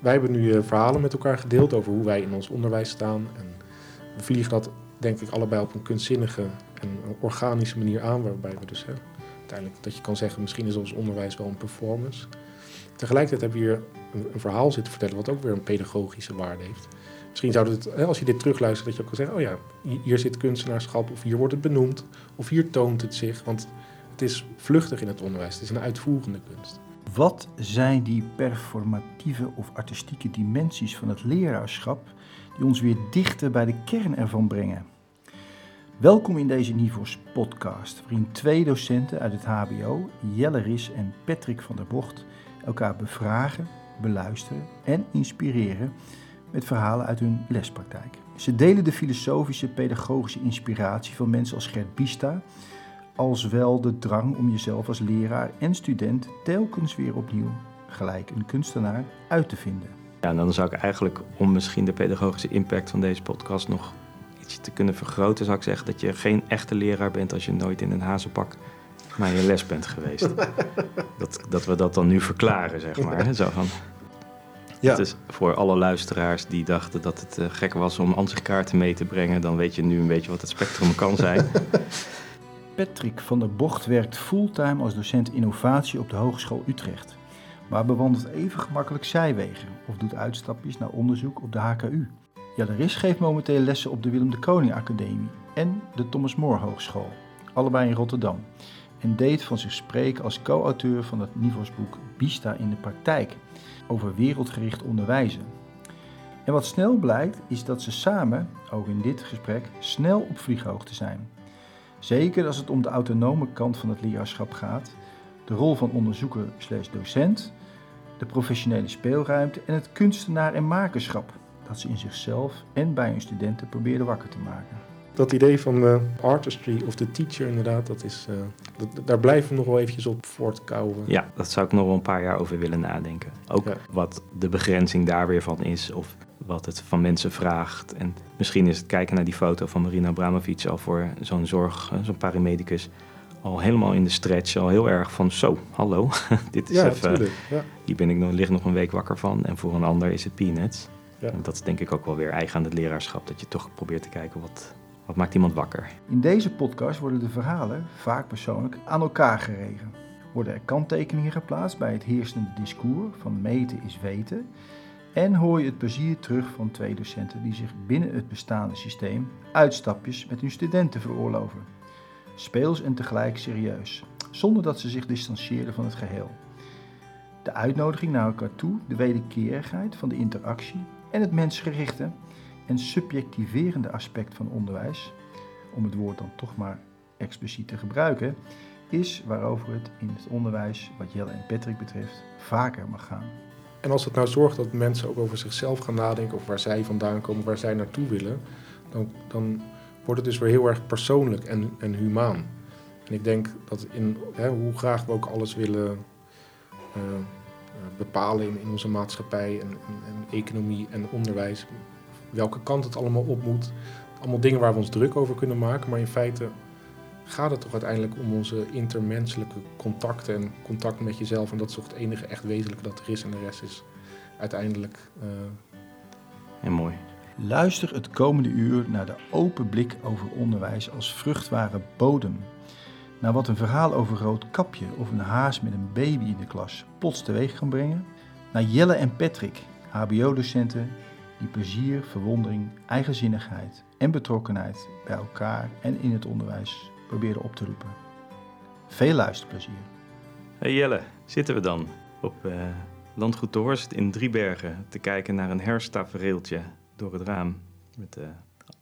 wij hebben nu eh, verhalen met elkaar gedeeld over hoe wij in ons onderwijs staan. En we vliegen dat denk ik allebei op een kunstzinnige en organische manier aan, waarbij we dus hè, uiteindelijk dat je kan zeggen, misschien is ons onderwijs wel een performance. Tegelijkertijd hebben we hier een, een verhaal zitten vertellen wat ook weer een pedagogische waarde heeft. Misschien zou het, als je dit terugluistert, dat je ook kan zeggen, oh ja, hi- hier zit kunstenaarschap, of hier wordt het benoemd, of hier toont het zich. Want het is vluchtig in het onderwijs, het is een uitvoerende kunst. Wat zijn die performatieve of artistieke dimensies van het leraarschap die ons weer dichter bij de kern ervan brengen? Welkom in deze Nivos podcast, waarin twee docenten uit het HBO, Jelle Ris en Patrick van der Bocht, elkaar bevragen, beluisteren en inspireren met verhalen uit hun lespraktijk. Ze delen de filosofische, pedagogische inspiratie van mensen als Gert Bista, als wel de drang om jezelf als leraar en student telkens weer opnieuw, gelijk een kunstenaar, uit te vinden. Ja, en dan zou ik eigenlijk, om misschien de pedagogische impact van deze podcast nog iets te kunnen vergroten, zou ik zeggen dat je geen echte leraar bent als je nooit in een hazenpak naar je les bent geweest. dat, dat we dat dan nu verklaren, zeg maar. hè, Zo van, Ja. Het is voor alle luisteraars die dachten dat het eh, gek was om ansichtkaarten mee te brengen, dan weet je nu een beetje wat het spectrum kan zijn. Patrick van der Bocht werkt fulltime als docent innovatie op de Hogeschool Utrecht, maar bewandelt even gemakkelijk zijwegen of doet uitstapjes naar onderzoek op de HKU. Jelle Ris geeft momenteel lessen op de Willem de Koning Academie en de Thomas More Hogeschool, allebei in Rotterdam, en deed van zich spreken als co-auteur van het Nivosboek Bista in de praktijk over wereldgericht onderwijzen. En wat snel blijkt is dat ze samen, ook in dit gesprek, snel op vlieghoogte zijn. Zeker als het om de autonome kant van het leraarschap gaat, de rol van onderzoeker slash docent, de professionele speelruimte en het kunstenaar en makerschap dat ze in zichzelf en bij hun studenten probeerden wakker te maken. Dat idee van de artistry of de teacher inderdaad, dat is, eh, dat- daar blijven we nog wel eventjes op voortkouwen. Ja, dat zou ik nog wel een paar jaar over willen nadenken. Ook Ja. wat de begrenzing daar weer van is, of wat het van mensen vraagt. En misschien is het kijken naar die foto van Marina Abramovic al voor zo'n zorg, eh, zo'n paramedicus, al helemaal in de stretch, al heel erg van zo, hallo, dit is Ja, even, natuurlijk. Ja. hier ben ik nog, lig nog een week wakker van. En voor een ander is het peanuts. Ja. En dat is denk ik ook wel weer eigen aan het leraarschap, dat je toch probeert te kijken wat, wat maakt iemand wakker. In deze podcast worden de verhalen, vaak persoonlijk, aan elkaar geregen. Worden er kanttekeningen geplaatst bij het heersende discours van meten is weten. En hoor je het plezier terug van twee docenten die zich binnen het bestaande systeem uitstapjes met hun studenten veroorloven. Speels en tegelijk serieus, zonder dat ze zich distancieren van het geheel. De uitnodiging naar elkaar toe, de wederkerigheid van de interactie en het mensgerichte en subjectiverende aspect van onderwijs, om het woord dan toch maar expliciet te gebruiken, is waarover het in het onderwijs, wat Jelle en Patrick betreft, vaker mag gaan. En als het nou zorgt dat mensen ook over zichzelf gaan nadenken, of waar zij vandaan komen, waar zij naartoe willen, dan, dan wordt het dus weer heel erg persoonlijk en, en humaan. En ik denk dat in hè, hoe graag we ook alles willen eh, eh, bepalen in, onze maatschappij en economie en onderwijs, welke kant het allemaal op moet. Allemaal dingen waar we ons druk over kunnen maken, maar in feite gaat het toch uiteindelijk om onze intermenselijke contacten en contact met jezelf. En dat is toch het enige echt wezenlijke dat er is en de rest is uiteindelijk... eh, En mooi. Luister het komende uur naar de open blik over onderwijs als vruchtbare bodem. Naar wat een verhaal over rood kapje of een haas met een baby in de klas plots teweeg kan brengen. Naar Jelle en Patrick, HBO-docenten die plezier, verwondering, eigenzinnigheid en betrokkenheid bij elkaar en in het onderwijs proberen op te roepen. Veel luisterplezier. Hey Jelle, zitten we dan op eh, Landgoed de Horst in Driebergen te kijken naar een herfsttafereeltje door het raam. Met eh,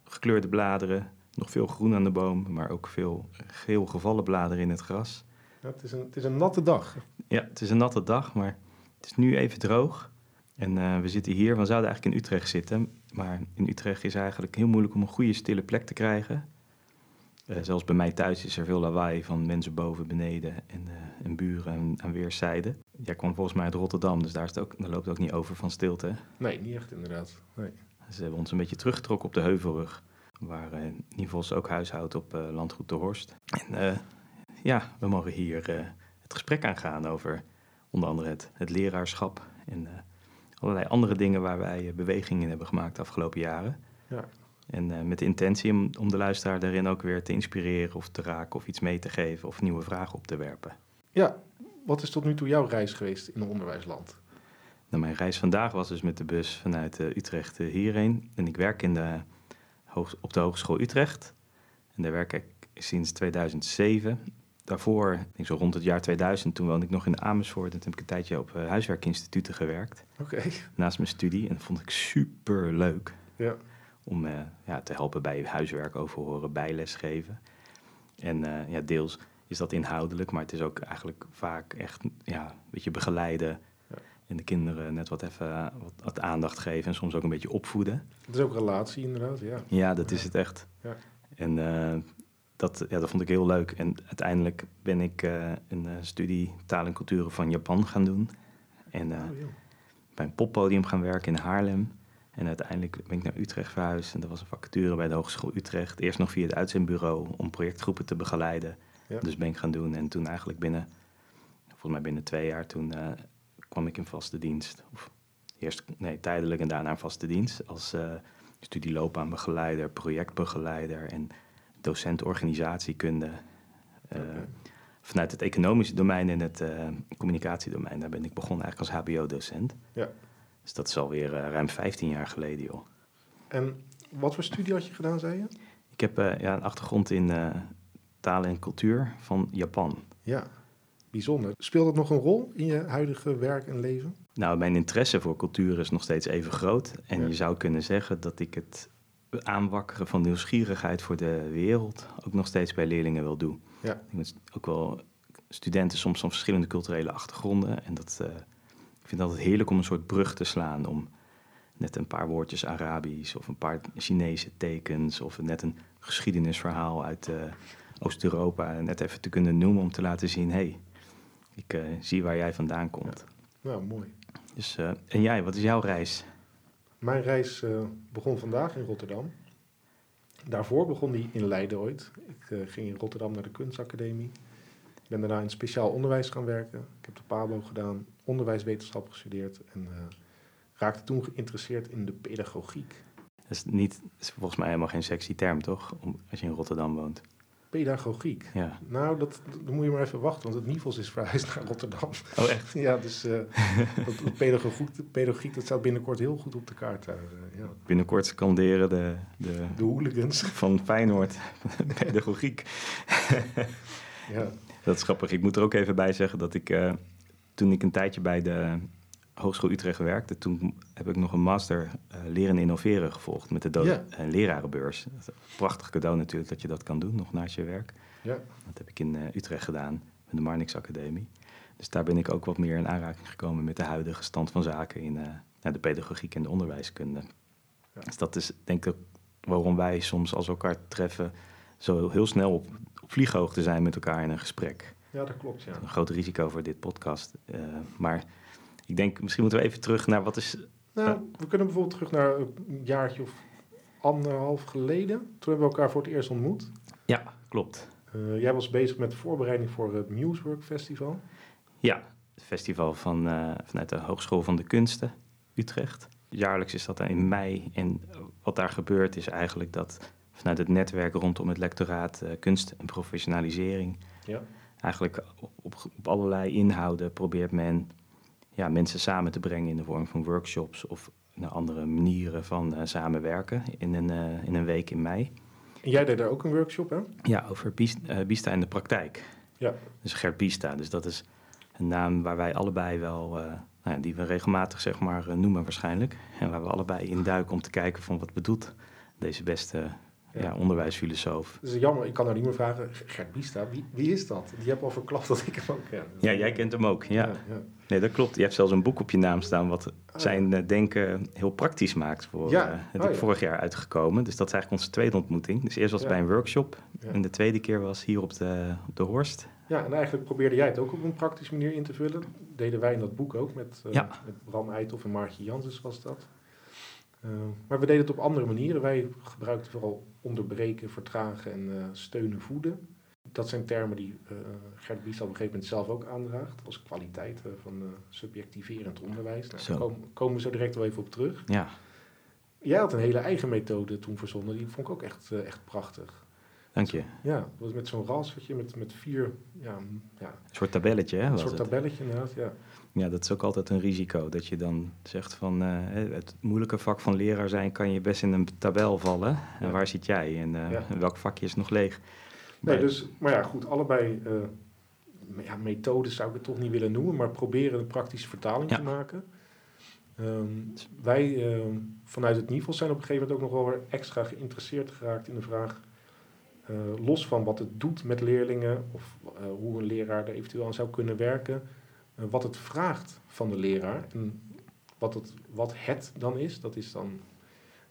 gekleurde bladeren, nog veel groen aan de boom, maar ook veel geel gevallen bladeren in het gras. ja, het, is een, het is een natte dag. Ja, het is een natte dag, maar het is nu even droog. En eh, we zitten hier, we zouden eigenlijk in Utrecht zitten. Maar in Utrecht is eigenlijk heel moeilijk om een goede stille plek te krijgen. Eh, zelfs bij mij thuis is er veel lawaai van mensen boven, beneden en, eh, en buren aan, aan weerszijden. Jij kwam volgens mij uit Rotterdam, dus daar, is het ook, daar loopt het ook niet over van stilte. Nee, niet echt inderdaad. Nee. Ze hebben ons een beetje teruggetrokken op de heuvelrug, waar Nivels ook huishoudt op eh, Landgoed de Horst. En ja, we mogen hier het gesprek aangaan over onder andere het, het leraarschap en allerlei andere dingen waar wij bewegingen in hebben gemaakt de afgelopen jaren. Ja. En met de intentie om, om de luisteraar daarin ook weer te inspireren of te raken of iets mee te geven of nieuwe vragen op te werpen. Ja, wat is tot nu toe jouw reis geweest in het onderwijsland? Nou, mijn reis vandaag was dus met de bus vanuit Utrecht hierheen. En ik werk in de, op de Hogeschool Utrecht. En daar werk ik sinds 2007. Daarvoor, denk zo rond het jaar 2000, toen woonde ik nog in Amersfoort. En toen heb ik een tijdje op uh, huiswerkinstituten gewerkt. Oké. Naast mijn studie. En dat vond ik super leuk. Ja. Om uh, ja, te helpen bij huiswerk overhoren, bijles geven. En uh, ja, deels is dat inhoudelijk, maar het is ook eigenlijk vaak echt ja, een beetje begeleiden. Ja. En de kinderen net wat even wat, wat, aandacht geven en soms ook een beetje opvoeden. Het is ook relatie inderdaad, ja. Ja, dat is het echt. Ja. En dat, ja, dat vond ik heel leuk. En uiteindelijk ben ik uh, een uh, studie taal en culturen van Japan gaan doen. En oh, bij een poppodium gaan werken in Haarlem. En uiteindelijk ben ik naar Utrecht verhuisd. En dat was een vacature bij de Hogeschool Utrecht. Eerst nog via het uitzendbureau om projectgroepen te begeleiden. Ja. Dus ben ik gaan doen. En toen eigenlijk binnen, volgens mij binnen twee jaar, toen kwam ik in vaste dienst. Of eerst, nee, tijdelijk en daarna in vaste dienst. Als studieloopbaanbegeleider, projectbegeleider en docent organisatiekunde. Uh, Vanuit het economische domein en het uh, communicatiedomein. Daar ben ik begonnen eigenlijk als HBO-docent. Ja. Dus dat is alweer uh, ruim 15 jaar geleden, joh. En wat voor studie had je gedaan, zei je? Ik heb ja, een achtergrond in taal en cultuur van Japan. Ja, bijzonder. Speelt dat nog een rol in je huidige werk en leven? Nou, mijn interesse voor cultuur is nog steeds even groot. En je zou kunnen zeggen dat ik het aanwakkeren van nieuwsgierigheid voor de wereld ook nog steeds bij leerlingen wil doen. Ja. Ik ook wel studenten soms van verschillende culturele achtergronden. En dat, uh, ik vind het altijd heerlijk om een soort brug te slaan. Om net een paar woordjes Arabisch of een paar Chinese tekens of net een geschiedenisverhaal uit uh, Oost-Europa net even te kunnen noemen om te laten zien: hé, hey, ik uh, zie waar jij vandaan komt. Ja. Nou, mooi. Dus, en jij, wat is jouw reis? Mijn reis begon vandaag in Rotterdam. Daarvoor begon die in Leiden ooit. Ik ging in Rotterdam naar de kunstacademie. Ik ben daarna in speciaal onderwijs gaan werken. Ik heb de PABO gedaan, onderwijswetenschap gestudeerd en uh, raakte toen geïnteresseerd in de pedagogiek. Dat is, niet, is volgens mij helemaal geen sexy term, toch? Om, als je in Rotterdam woont. Pedagogiek. Ja. Nou, dat, dan moet je maar even wachten, want het NIVOS is verhuisd naar Rotterdam. Oh, echt? ja, dus uh, dat, pedagogiek, pedagogiek, dat staat binnenkort heel goed op de kaart daar. Uh, ja. Binnenkort scanderen de, de, de hooligans van Feyenoord pedagogiek. ja. Dat is grappig. Ik moet er ook even bij zeggen dat ik, uh, toen ik een tijdje bij de Hogeschool Utrecht werkte, toen heb ik nog een master uh, leren innoveren gevolgd met de uh, lerarenbeurs. Prachtig cadeau natuurlijk dat je dat kan doen, nog naast je werk. Ja. Dat heb ik in uh, Utrecht gedaan met de Marnix Academie. Dus daar ben ik ook wat meer in aanraking gekomen met de huidige stand van zaken in de pedagogiek en de onderwijskunde. Ja. Dus dat is denk ik waarom wij soms als elkaar treffen zo heel snel op, op vlieghoogte zijn met elkaar in een gesprek. Ja, dat klopt, ja. Een groot risico voor dit podcast. maar ik denk, misschien moeten we even terug naar wat is... Nou, uh, we kunnen bijvoorbeeld terug naar een jaartje of anderhalf geleden. Toen hebben we elkaar voor het eerst ontmoet. Ja, klopt. Uh, jij was bezig met de voorbereiding voor het Musework Festival. Ja, het festival van, uh, vanuit de Hogeschool van de Kunsten, Utrecht. Jaarlijks is dat in mei. En wat daar gebeurt is eigenlijk dat vanuit het netwerk rondom het lectoraat kunst en professionalisering... Ja. eigenlijk op, op allerlei inhouden probeert men ja, mensen samen te brengen in de vorm van workshops of naar andere manieren van uh, samenwerken in een, uh, in een week in mei. En jij deed daar ook een workshop, hè? Ja, over Bista, Bista in de praktijk. Ja. Dus Gert Bista. Dus dat is een naam waar wij allebei wel, nou ja, die we regelmatig zeg maar noemen waarschijnlijk. En waar we allebei in duiken om te kijken van wat bedoelt deze beste ja. ja, onderwijsfilosoof. Is jammer, ik kan nou niet meer vragen, Gert Bista, wie, wie is dat? Die hebt al verklapt dat ik hem ook ken. Ja, jij kent hem ook, ja. ja, ja. Nee, dat klopt. Je hebt zelfs een boek op je naam staan wat zijn uh, denken heel praktisch maakt. Voor, ja. uh, het ja. vorig jaar uitgekomen. Dus dat is eigenlijk onze tweede ontmoeting. Dus eerst was het bij een workshop en de tweede keer was hier op de, op de Horst. Ja, en eigenlijk probeerde jij het ook op een praktische manier in te vullen. deden wij in dat boek ook met, uh, met Bram Eitof en Maartje Janssens was dat. Uh, maar we deden het op andere manieren. Wij gebruikten vooral onderbreken, vertragen en uh, steunen, voeden. dat zijn termen die uh, Gert Bies op een gegeven moment zelf ook aandraagt. Als kwaliteit van subjectiverend onderwijs. Nou, daar komen, komen we zo direct wel even op terug. Ja. Jij had een hele eigen methode toen verzonnen. Die vond ik ook echt, echt prachtig. Dank je. Ja, dat was met zo'n rastertje met, met vier... Ja, ja, een soort tabelletje, hè? Een soort tabelletje inderdaad, ja. Ja, dat is ook altijd een risico. Dat je dan zegt van uh, het moeilijke vak van leraar zijn kan je best in een tabel vallen. En waar zit jij en uh, ja. welk vakje is nog leeg? Nee, dus, maar ja, goed, allebei uh, ja, methodes zou ik het toch niet willen noemen, maar proberen een praktische vertaling te maken. Um, wij um, vanuit het NIVEL zijn op een gegeven moment ook nog wel weer extra geïnteresseerd geraakt in de vraag, los van wat het doet met leerlingen of hoe een leraar er eventueel aan zou kunnen werken, wat het vraagt van de leraar en wat het, wat het dan is. Dat is dan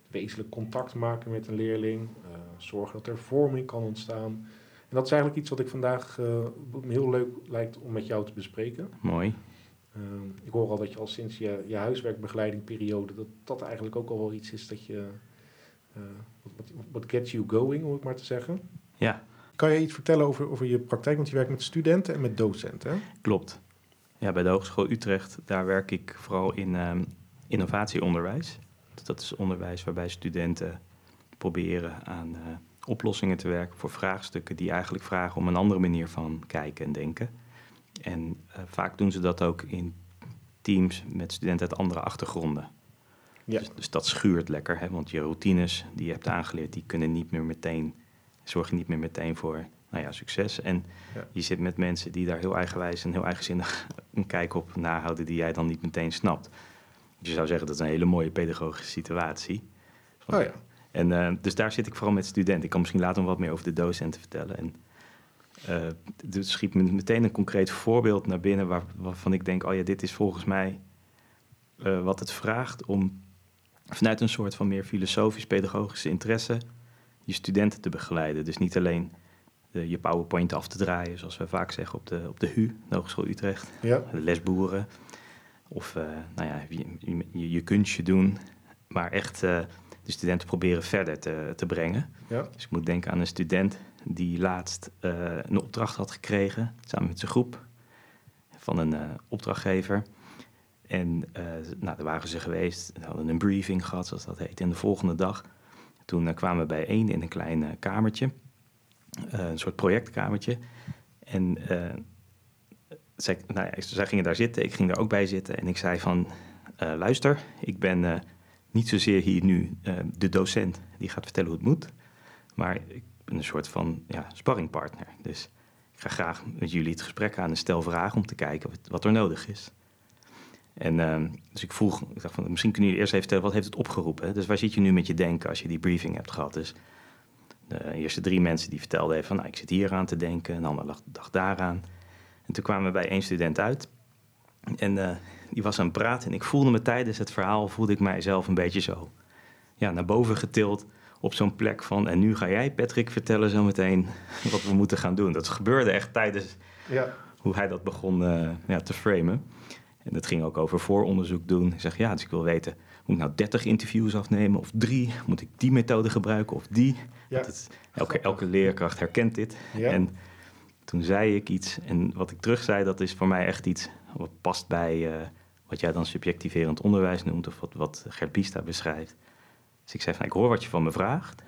wezenlijk contact maken met een leerling, uh, zorgen dat er vorming kan ontstaan. En dat is eigenlijk iets wat ik vandaag uh, heel leuk lijkt om met jou te bespreken. Mooi. Uh, ik hoor al dat je al sinds je, je huiswerkbegeleidingperiode, dat dat eigenlijk ook al wel iets is dat je, wat, wat gets you going, om het maar te zeggen. Ja. Kan je iets vertellen over, over je praktijk? Want je werkt met studenten en met docenten. Klopt. Ja, bij de Hogeschool Utrecht, daar werk ik vooral in uh, innovatieonderwijs. Dat is onderwijs waarbij studenten proberen aan uh, oplossingen te werken voor vraagstukken die eigenlijk vragen om een andere manier van kijken en denken. En uh, vaak doen ze dat ook in teams met studenten uit andere achtergronden. Ja. Dus, dus, dat schuurt lekker, hè? want je routines die je hebt aangeleerd, die kunnen niet meer meteen, zorgen niet meer meteen voor nou ja, succes. En ja. je zit met mensen die daar heel eigenwijs en heel eigenzinnig een kijk op nahouden die jij dan niet meteen snapt. Je zou zeggen dat is een hele mooie pedagogische situatie. Oh ja. En uh, dus daar zit ik vooral met studenten. Ik kan misschien later nog wat meer over de docenten vertellen. En uh, dus schiet me meteen een concreet voorbeeld naar binnen waar, waarvan ik denk, oh ja, dit is volgens mij uh, wat het vraagt om vanuit een soort van meer filosofisch-pedagogische interesse je studenten te begeleiden. Dus niet alleen je PowerPoint af te draaien, zoals we vaak zeggen op de, op de HU, de Hogeschool Utrecht. Ja. De lesboeren. Of uh, nou ja, je, je, je, kunstje doen. Maar echt uh, de studenten proberen verder te, te brengen. Ja. Dus ik moet denken aan een student die laatst uh, een opdracht had gekregen, samen met zijn groep, van een opdrachtgever. En nou, daar waren ze geweest, ze hadden een briefing gehad, zoals dat heet. En de volgende dag, toen kwamen we bijeen in een klein kamertje. Uh, een soort projectkamertje. En uh, zij, nou ja, gingen daar zitten, ik ging daar ook bij zitten. En ik zei van, uh, luister, ik ben niet zozeer hier nu de docent die gaat vertellen hoe het moet. Maar ik ben een soort van ja, sparringpartner. Dus ik ga graag met jullie het gesprek aan en stel vragen om te kijken wat, er nodig is. En dus ik vroeg, ik dacht van, misschien kunnen jullie eerst even vertellen, wat heeft het opgeroepen? Dus waar zit je nu met je denken als je die briefing hebt gehad? Dus de eerste drie mensen die vertelden even van, nou, ik zit hier aan te denken, een ander dacht daaraan. En toen kwamen we bij één student uit. En uh, die was aan het praten en ik voelde me tijdens het verhaal, voelde ik mijzelf een beetje zo ja, naar boven getild op zo'n plek van, en nu ga jij Patrick vertellen zometeen wat we moeten gaan doen. Dat gebeurde echt tijdens ja. hoe hij dat begon uh, ja, te framen. En dat ging ook over vooronderzoek doen. Ik zeg, ja, dus ik wil weten, moet ik nou 30 interviews afnemen of drie? Moet ik die methode gebruiken of die? Ja. Het, elke, elke leerkracht herkent dit. Ja. En toen zei ik iets, en wat ik terug zei, dat is voor mij echt iets wat past bij uh, wat jij dan subjectiverend onderwijs noemt, of wat, wat Gert Biesta beschrijft. Dus ik zei van, ik hoor wat je van me vraagt,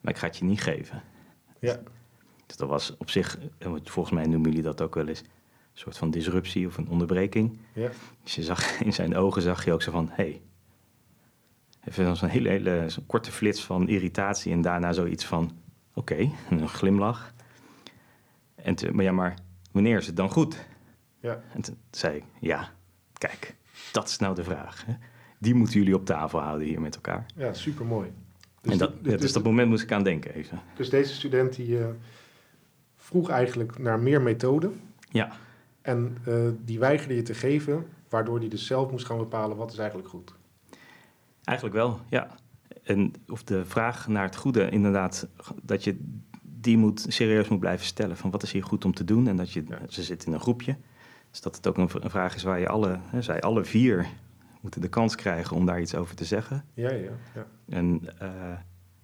maar ik ga het je niet geven. Ja. Dus dat was op zich, volgens mij noemen jullie dat ook wel eens, een soort van disruptie of een onderbreking. Ja. Dus je zag, in zijn ogen zag je ook zo van, hé, hey, even zo'n hele, hele zo'n korte flits van irritatie en daarna zoiets van, oké, okay, een glimlach. En te, maar ja, maar wanneer is het dan goed? Ja. En toen zei ik, ja, kijk, dat is nou de vraag. Hè? Die moeten jullie op tafel houden hier met elkaar. Ja, supermooi. Dus en dat, ja, dus dat moment moest ik aan denken even. Dus deze student die uh, vroeg eigenlijk naar meer methoden. Ja. En uh, die weigerde je te geven, waardoor hij dus zelf moest gaan bepalen wat is eigenlijk goed. Eigenlijk wel, ja. En of de vraag naar het goede, inderdaad, dat je die moet, serieus moet blijven stellen. Van wat is hier goed om te doen? En dat je, ja. ze zit in een groepje. Dus dat het ook een, een vraag is waar je alle, hè, zij alle vier moeten de kans krijgen om daar iets over te zeggen. Ja, ja, ja. En uh,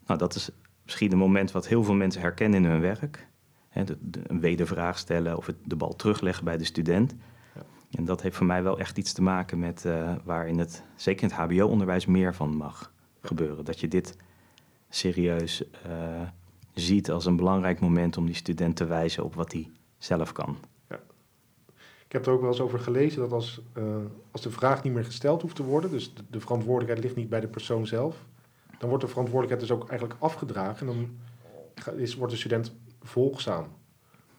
nou, dat is misschien een moment wat heel veel mensen herkennen in hun werk. Hè, de, de- een wedervraag stellen of het, de bal terugleggen bij de student. Ja. En dat heeft voor mij wel echt iets te maken met eh, waar in het, zeker in het HBO-onderwijs, meer van mag gebeuren. Dat je dit serieus eh, ziet als een belangrijk moment om die student te wijzen op wat hij zelf kan. Ik heb er ook wel eens over gelezen dat als, eh, als de vraag niet meer gesteld hoeft te worden, dus de, de verantwoordelijkheid ligt niet bij de persoon zelf, dan wordt de verantwoordelijkheid dus ook eigenlijk afgedragen en dan is, wordt de student volgzaam.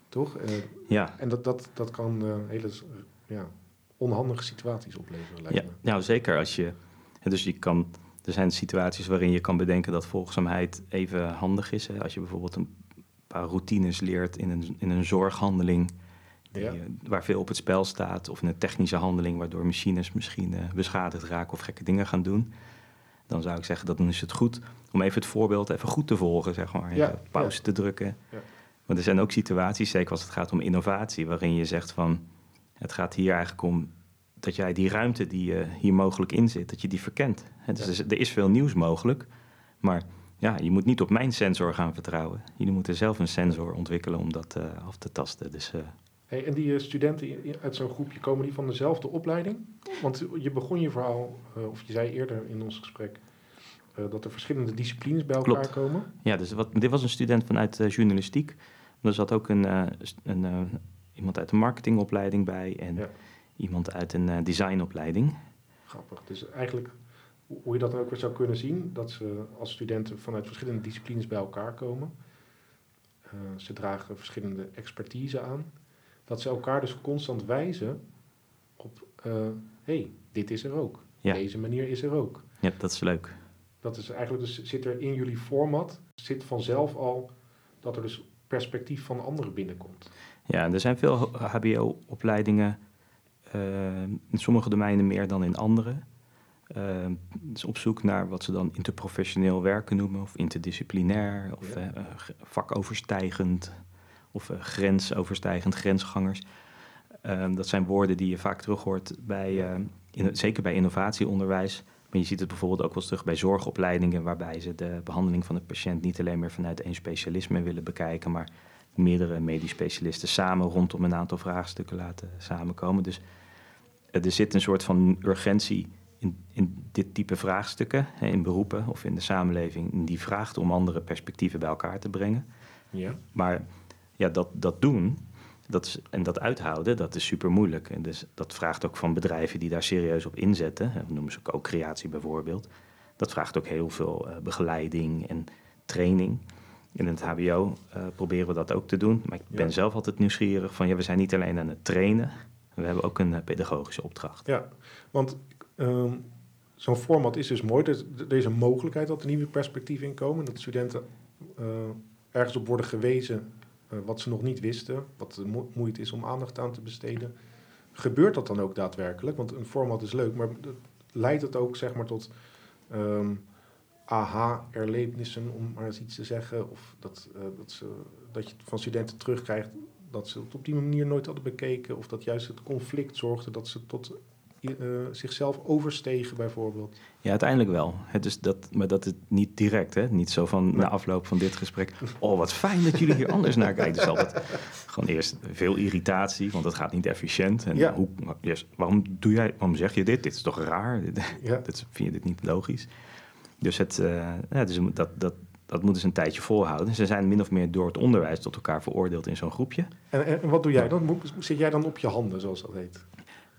Toch? Eh, Ja, en dat, dat, dat kan eh, hele ja, onhandige situaties opleveren, lijkt Ja, me. nou zeker als je. Dus je kan. Er zijn situaties waarin je kan bedenken dat volgzaamheid even handig is. Hè. Als je bijvoorbeeld een paar routines leert in een, in een zorghandeling. Die, Ja. eh, waar veel op het spel staat. Of in een technische handeling waardoor machines misschien beschadigd raken of gekke dingen gaan doen. Dan zou ik zeggen dat dan is het goed om even het voorbeeld even goed te volgen, zeg maar. Ja, pauze te drukken. Ja. Want er zijn ook situaties, zeker als het gaat om innovatie, waarin je zegt van het gaat hier eigenlijk om dat jij die ruimte die eh, hier mogelijk in zit, dat je die verkent. Dus er, is, veel nieuws mogelijk, maar ja, je moet niet op mijn sensor gaan vertrouwen. Jullie moeten zelf een sensor ontwikkelen om dat eh, af te tasten. Dus eh, Hey, en die studenten uit zo'n groepje, komen die van dezelfde opleiding? Want je begon je verhaal, of je zei eerder in ons gesprek, dat er verschillende disciplines bij elkaar Klopt. komen. ja, dus wat, dit was een student vanuit eh, journalistiek. Er zat ook een, eh, een, eh, iemand uit een marketingopleiding bij en Ja. iemand uit een eh, designopleiding. Grappig. Dus eigenlijk, hoe je dat dan ook weer zou kunnen zien, dat ze als studenten vanuit verschillende disciplines bij elkaar komen. Eh, ze dragen verschillende expertise aan. Dat ze elkaar dus constant wijzen op, hé, hey, dit is er ook. Ja. Deze manier is er ook. Ja, dat is leuk. Dat is eigenlijk dus, zit er in jullie format, zit vanzelf al dat er dus perspectief van anderen binnenkomt. Ja, er zijn veel HBO-opleidingen, eh, in sommige domeinen meer dan in andere. Eh, dus op zoek naar wat ze dan interprofessioneel werken noemen, of interdisciplinair, of Ja. eh, vakoverstijgend, of grensoverstijgend, grensgangers. Dat zijn woorden die je vaak terug hoort bij, in, zeker bij innovatieonderwijs. Maar je ziet het bijvoorbeeld ook wel eens terug bij zorgopleidingen, waarbij ze de behandeling van de patiënt niet alleen meer vanuit één specialisme willen bekijken, maar meerdere medisch specialisten samen rondom een aantal vraagstukken laten samenkomen. Dus eh, er zit een soort van urgentie in, in dit type vraagstukken, in beroepen of in de samenleving, die vraagt om andere perspectieven bij elkaar te brengen. Ja. Maar ja, dat, dat doen dat is, en dat uithouden, dat is super moeilijk. En dus dat vraagt ook van bedrijven die daar serieus op inzetten. Dat noemen ze ook co-creatie bijvoorbeeld. Dat vraagt ook heel veel eh, begeleiding en training. In het HBO eh, proberen we dat ook te doen. Maar ik ben Ja. zelf altijd nieuwsgierig van ja, we zijn niet alleen aan het trainen. We hebben ook een eh, pedagogische opdracht. Ja, want ehm, zo'n format is dus mooi. Dus er is een mogelijkheid dat er nieuwe perspectieven in komen. Dat studenten ergens op worden gewezen wat ze nog niet wisten. Wat mo- moeite is om aandacht aan te besteden. Gebeurt dat dan ook daadwerkelijk? Want een format is leuk, maar leidt het ook zeg maar tot ehm aha-erlebnissen, om maar eens iets te zeggen? Of dat, eh, dat, ze, dat je van studenten terugkrijgt dat ze het op die manier nooit hadden bekeken. Of dat juist het conflict zorgde dat ze tot eh, zichzelf overstegen bijvoorbeeld. Ja, uiteindelijk wel. Het is dat, maar dat is niet direct, hè? Niet zo van na afloop van dit gesprek. Oh, wat fijn dat jullie hier anders naar kijken. Dus altijd gewoon eerst veel irritatie, want het gaat niet efficiënt. En Ja. hoe, yes, waarom doe jij, waarom zeg je dit? Dit is toch raar? Ja. Dit, vind je dit niet logisch? Dus, het, eh, ja, dus dat, dat, dat moeten ze een tijdje volhouden. Ze zijn min of meer door het onderwijs tot elkaar veroordeeld in zo'n groepje. En, en, wat doe jij dan? Zit jij dan op je handen, zoals dat heet?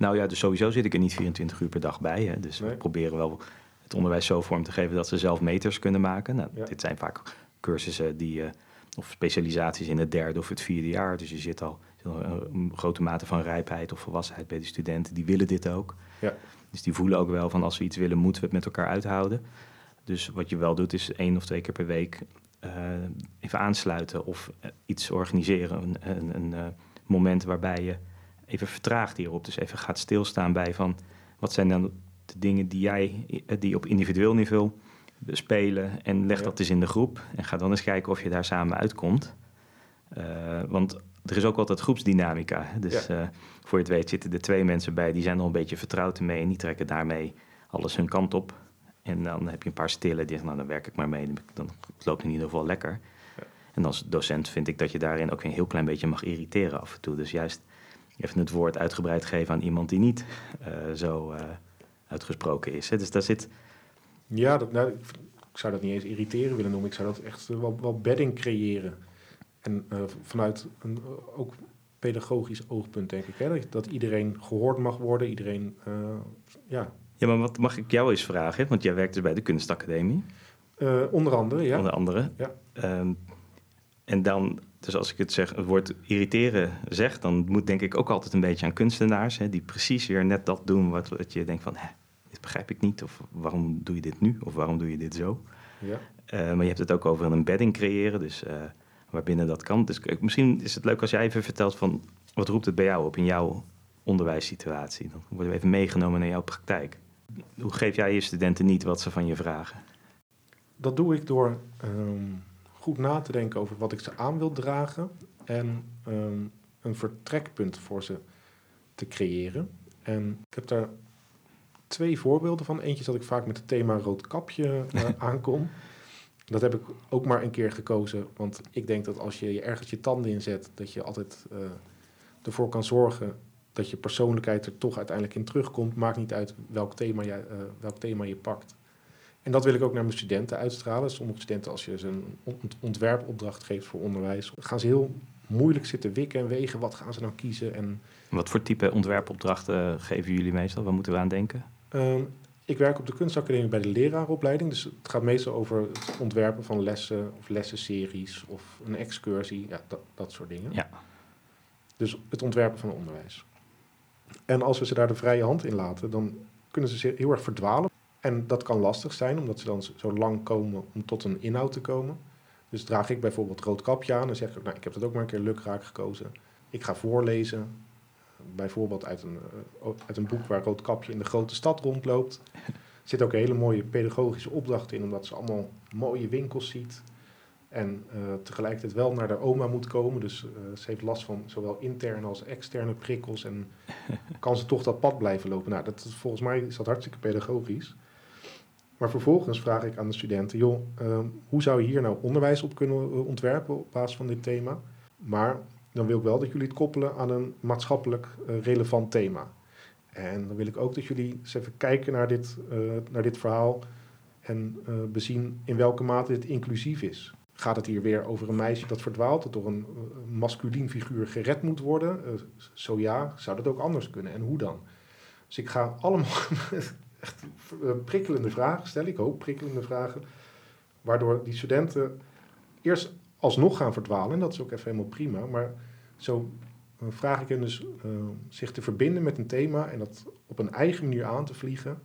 Nou ja, dus sowieso zit ik er niet 24 uur per dag bij. Hè. Dus Nee. we proberen wel het onderwijs zo vorm te geven dat ze zelf meters kunnen maken. Nou, Ja. Dit zijn vaak cursussen die, eh, of specialisaties in het derde of het vierde jaar. Dus je zit al een grote mate van rijpheid of volwassenheid bij de studenten. Die willen dit ook. Ja. Dus die voelen ook wel van als we iets willen, moeten we het met elkaar uithouden. Dus wat je wel doet is één of twee keer per week eh, even aansluiten of eh, iets organiseren. Een, een, een moment waarbij je even vertraagt hierop. Dus even gaat stilstaan bij van wat zijn dan de dingen die jij eh, die op individueel niveau spelen en leg Ja. dat eens in de groep en ga dan eens kijken of je daar samen uitkomt. Eh, want er is ook altijd groepsdynamica. Dus eh, voor je het weet zitten er twee mensen bij die zijn al een beetje vertrouwd ermee en die trekken daarmee alles hun kant op. En dan heb je een paar stille die zeggen, nou dan werk ik maar mee, dan het loopt in ieder geval lekker. Ja. En als docent vind ik dat je daarin ook een heel klein beetje mag irriteren af en toe. Dus juist even het woord uitgebreid geven aan iemand die niet uh, zo uh, uitgesproken is. Hè. Dus daar zit... Ja, dat, nou, ik zou dat niet eens irriteren willen noemen. Ik zou dat echt wel, wel bedding creëren. En uh, vanuit een ook pedagogisch oogpunt, denk ik. Hè? Dat, iedereen gehoord mag worden, iedereen, ja. Ja, maar wat mag ik jou eens vragen? Want jij werkt dus bij de kunstacademie. onder andere, ja. Onder andere. Ja. Um, en dan, dus als ik het, zeg, het woord irriteren zeg, dan moet denk ik ook altijd een beetje aan kunstenaars, hè, die precies weer net dat doen wat, wat je denkt van, hè, dit begrijp ik niet, of waarom doe je dit nu, of waarom doe je dit zo. Ja. Uh, maar je hebt het ook over een embedding creëren, dus uh, waarbinnen dat kan. Dus misschien is het leuk als jij even vertelt van, wat roept het bij jou op in jouw onderwijssituatie? Dan worden we even meegenomen naar jouw praktijk. Hoe geef jij je studenten niet wat ze van je vragen? Dat doe ik door... Um goed na te denken over wat ik ze aan wil dragen en um, een vertrekpunt voor ze te creëren. En ik heb daar twee voorbeelden van. Eentje dat ik vaak met het thema rood kapje uh, aankom. Dat heb ik ook maar een keer gekozen, want ik denk dat als je ergens je tanden in zet, dat je altijd uh, ervoor kan zorgen dat je persoonlijkheid er toch uiteindelijk in terugkomt. Maakt niet uit welk thema je, uh, welk thema je pakt. En dat wil ik ook naar mijn studenten uitstralen. Sommige studenten, als je ze een ontwerpopdracht geeft voor onderwijs, gaan ze heel moeilijk zitten wikken en wegen. Wat gaan ze nou kiezen? En, wat voor type ontwerpopdrachten geven jullie meestal? Waar moeten we aan denken? Um, ik werk op de kunstacademie bij de leraaropleiding. Dus het gaat meestal over het ontwerpen van lessen of lessenseries of een excursie. Ja, dat, dat soort dingen. Ja. Dus het ontwerpen van onderwijs. En als we ze daar de vrije hand in laten, dan kunnen ze heel erg verdwalen. En dat kan lastig zijn, omdat ze dan zo lang komen om tot een inhoud te komen. Dus draag ik bijvoorbeeld rood kapje aan, dan zeg ik, nou, ik heb dat ook maar een keer lukraak gekozen. Ik ga voorlezen, bijvoorbeeld uit een, uh, uit een boek waar rood kapje in de grote stad rondloopt. Er zit ook een hele mooie pedagogische opdracht in, omdat ze allemaal mooie winkels ziet. En uh, tegelijkertijd wel naar de oma moet komen. Dus uh, ze heeft last van zowel interne als externe prikkels. En kan ze toch dat pad blijven lopen? Nou, dat, volgens mij is dat hartstikke pedagogisch. Maar vervolgens vraag ik aan de studenten: joh, uh, hoe zou je hier nou onderwijs op kunnen eh, ontwerpen op basis van dit thema? Maar dan wil ik wel dat jullie het koppelen aan een maatschappelijk uh, relevant thema. En dan wil ik ook dat jullie eens even kijken naar dit, uh, naar dit verhaal en bezien in welke mate dit inclusief is. Gaat het hier weer over een meisje dat verdwaalt, dat door een masculien figuur gered moet worden? zo ja, zou dat ook anders kunnen en hoe dan? Dus ik ga allemaal echt eh, prikkelende vragen stellen. Ik hoop prikkelende vragen. Waardoor die studenten eerst alsnog gaan verdwalen. En dat is ook even helemaal prima. Maar zo uh, vraag ik hen dus uh, zich te verbinden met een thema en dat op een eigen manier aan te vliegen.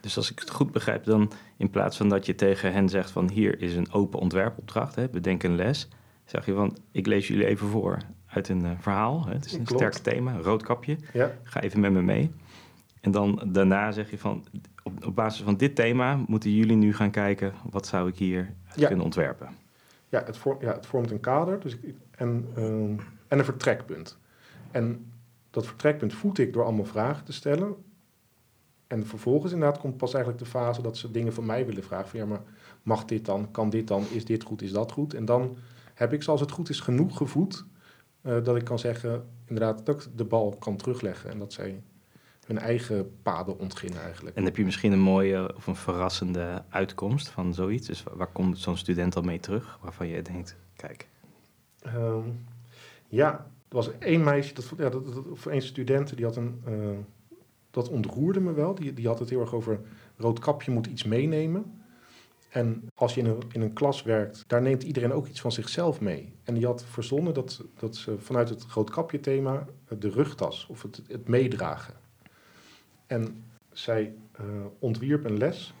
Dus als ik het goed begrijp, dan in plaats van dat je tegen hen zegt van hier is een open ontwerpopdracht, hè, bedenk een les, zeg je van ik lees jullie even voor uit een uh, verhaal. Hè, het is een Klopt. sterk thema, een rood kapje. Ja. Ga even met me mee. En dan daarna zeg je van, op, op basis van dit thema moeten jullie nu gaan kijken, wat zou ik hier ja. kunnen ontwerpen? Ja het, vorm, ja, het vormt een kader dus ik, en, um, en een vertrekpunt. En dat vertrekpunt voed ik door allemaal vragen te stellen. En vervolgens inderdaad komt pas eigenlijk de fase dat ze dingen van mij willen vragen. Van ja, maar mag dit dan? Kan dit dan? Is dit goed? Is dat goed? En dan heb ik, zoals het goed is, genoeg gevoed... Uh, dat ik kan zeggen, inderdaad, dat ik de bal kan terugleggen. En dat zij hun eigen paden ontginnen eigenlijk. En heb je misschien een mooie of een verrassende uitkomst van zoiets? Dus waar komt zo'n student al mee terug, waarvan je denkt, kijk. Um, ja, er was één meisje, dat, ja, dat, dat, of één student, die had een... Uh, dat ontroerde me wel. Die, die had het heel erg over rood kapje moet iets meenemen. En als je in een, in een klas werkt, daar neemt iedereen ook iets van zichzelf mee. En die had verzonnen dat, dat ze vanuit het roodkapje thema de rugtas of het, het meedragen. En zij uh, ontwierp een les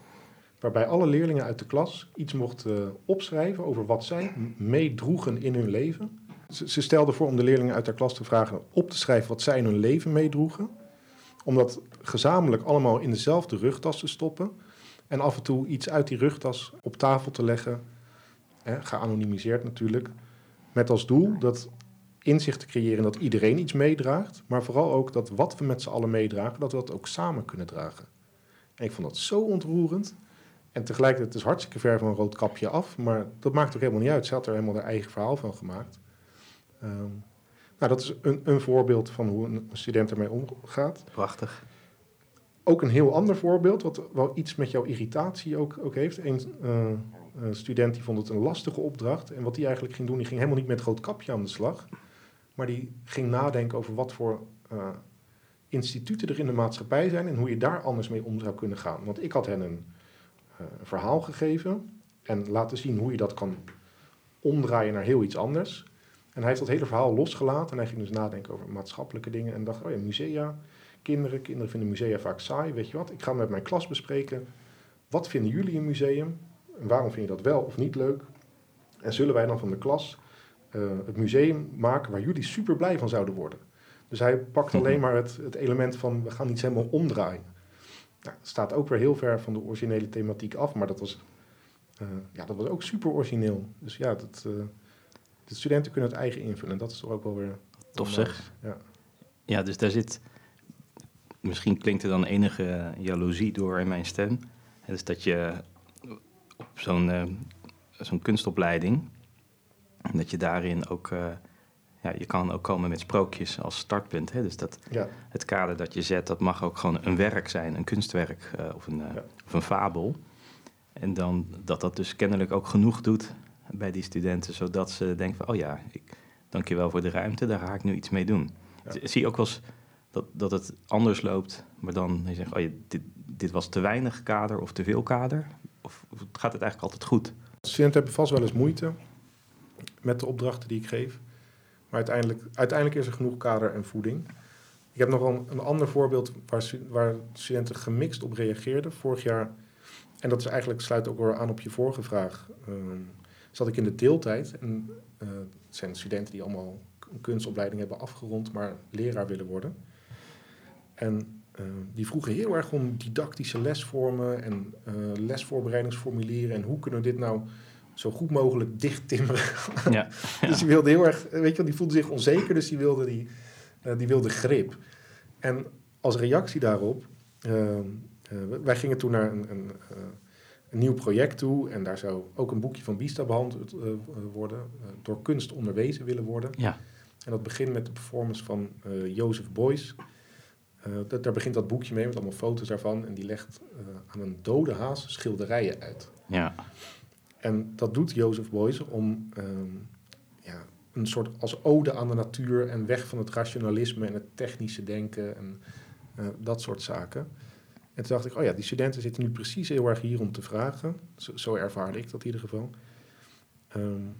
waarbij alle leerlingen uit de klas iets mochten uh, opschrijven over wat zij meedroegen in hun leven. Ze, stelde voor om de leerlingen uit haar klas te vragen op te schrijven wat zij in hun leven meedroegen. Om dat gezamenlijk allemaal in dezelfde rugtas te stoppen. En af en toe iets uit die rugtas op tafel te leggen. Geanonimiseerd natuurlijk. Met als doel dat inzicht te creëren dat iedereen iets meedraagt, maar vooral ook dat wat we met z'n allen meedragen, dat we dat ook samen kunnen dragen. En ik vond dat zo ontroerend. En tegelijkertijd is hartstikke ver van een rood kapje af, maar dat maakt ook helemaal niet uit. Ze had er helemaal haar eigen verhaal van gemaakt. Ehm, nou, dat is een, een voorbeeld van hoe een student ermee omgaat. Prachtig. Ook een heel ander voorbeeld, wat wel iets met jouw irritatie ook, ook heeft. Een, eh, een student die vond het een lastige opdracht. En wat hij eigenlijk ging doen, die ging helemaal niet met rood kapje aan de slag. Maar die ging nadenken over wat voor uh, instituten er in de maatschappij zijn en hoe je daar anders mee om zou kunnen gaan. Want ik had hen een uh, verhaal gegeven en laten zien hoe je dat kan omdraaien naar heel iets anders. En hij heeft dat hele verhaal losgelaten en hij ging dus nadenken over maatschappelijke dingen en dacht, oh ja, musea, kinderen, kinderen vinden musea vaak saai, weet je wat, ik ga met mijn klas bespreken, wat vinden jullie een museum en waarom vind je dat wel of niet leuk? En zullen wij dan van de klas uh, het museum maken waar jullie super blij van zouden worden? Dus hij pakt alleen maar het, het element van we gaan iets helemaal omdraaien. Nou, dat staat ook weer heel ver van de originele thematiek af, maar dat was, uh, ja, dat was ook super origineel. Dus ja, dat, uh, de studenten kunnen het eigen invullen en dat is toch ook wel weer... Tof zeg. Ja. ja, dus daar zit... Misschien klinkt er dan enige jaloezie door in mijn stem. Dus dat je op zo'n uh, zo'n kunstopleiding, dat je daarin ook ja, je kan ook komen met sprookjes als startpunt. Hè? Dus dat, ja. het kader dat je zet, dat mag ook gewoon een werk zijn, een kunstwerk uh, of, een, uh, ja. of een fabel. En dan dat dat dus kennelijk ook genoeg doet bij die studenten, zodat ze denken van, oh ja, ik, dankjewel voor de ruimte, daar ga ik nu iets mee doen. Ja. Zie je ook wel eens dat, dat het anders loopt, maar dan je zegt, oh ja, dit, dit was te weinig kader of te veel kader? Of, of gaat het eigenlijk altijd goed? Studenten hebben vast wel eens moeite met de opdrachten die ik geef. Maar uiteindelijk, uiteindelijk is er genoeg kader en voeding. Ik heb nog een, een ander voorbeeld waar, waar, studenten gemixt op reageerden. Vorig jaar, en dat is eigenlijk, sluit ook weer aan op je vorige vraag, uh, zat ik in de deeltijd. En uh, het zijn studenten die allemaal een kunstopleiding hebben afgerond, maar leraar willen worden. En uh, die vroegen heel erg om didactische lesvormen en lesvoorbereidingsformulieren. En hoe kunnen we dit nou zo goed mogelijk dicht timmeren. Ja, dus die wilde heel erg, weet je wel, die voelde zich onzeker, dus die wilde, die, uh, die wilde grip. En als reactie daarop, uh, uh, wij gingen toen naar een, een, een, nieuw project toe en daar zou ook een boekje van Bista behandeld worden, door kunst onderwezen willen worden. Ja. En dat begint met de performance van Jozef. Dat, daar begint dat boekje mee met allemaal foto's daarvan en die legt aan een dode haas schilderijen uit. Ja. En dat doet Jozef Beuys om um, ja, een soort als ode aan de natuur en weg van het rationalisme en het technische denken en uh, dat soort zaken. En toen dacht ik, oh ja, die studenten zitten nu precies heel erg hier om te vragen. Zo, zo ervaarde ik dat in ieder geval. Um,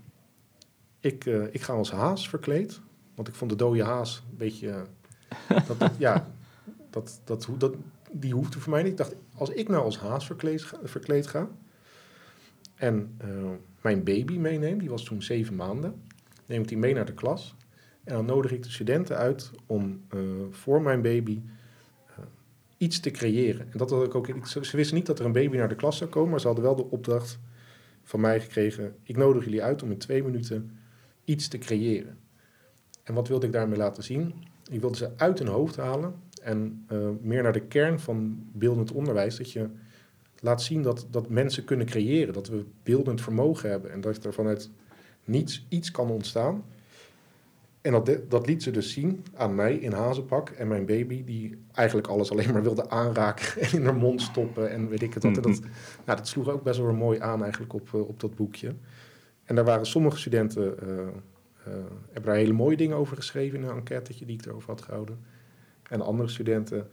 ik, uh, ik ga als haas verkleed, want ik vond de dode haas een beetje... Uh, dat, ja, dat, dat, dat, die hoefde voor mij niet. Ik dacht, als ik nou als haas verkleed verkleed ga en uh, mijn baby meeneem, die was toen zeven maanden, neem ik die mee naar de klas. En dan nodig ik de studenten uit om uh, voor mijn baby uh, iets te creëren. En dat had ik ook. Ze, ze wisten niet dat er een baby naar de klas zou komen, maar ze hadden wel de opdracht van mij gekregen. Ik nodig jullie uit om in twee minuten iets te creëren. En wat wilde ik daarmee laten zien? Ik wilde ze uit hun hoofd halen en meer naar de kern van beeldend onderwijs. Dat je laat zien dat, dat mensen kunnen creëren. Dat we beeldend vermogen hebben. En dat er vanuit niets iets kan ontstaan. En dat, dat liet ze dus zien aan mij in hazenpak en mijn baby, die eigenlijk alles alleen maar wilde aanraken en in haar mond stoppen en weet ik het wat. En dat, mhm. nou, dat sloeg ook best wel mooi aan eigenlijk op, eh, op dat boekje. En daar waren sommige studenten, uh, uh, hebben daar hele mooie dingen over geschreven in een enquête die ik erover had gehouden. En andere studenten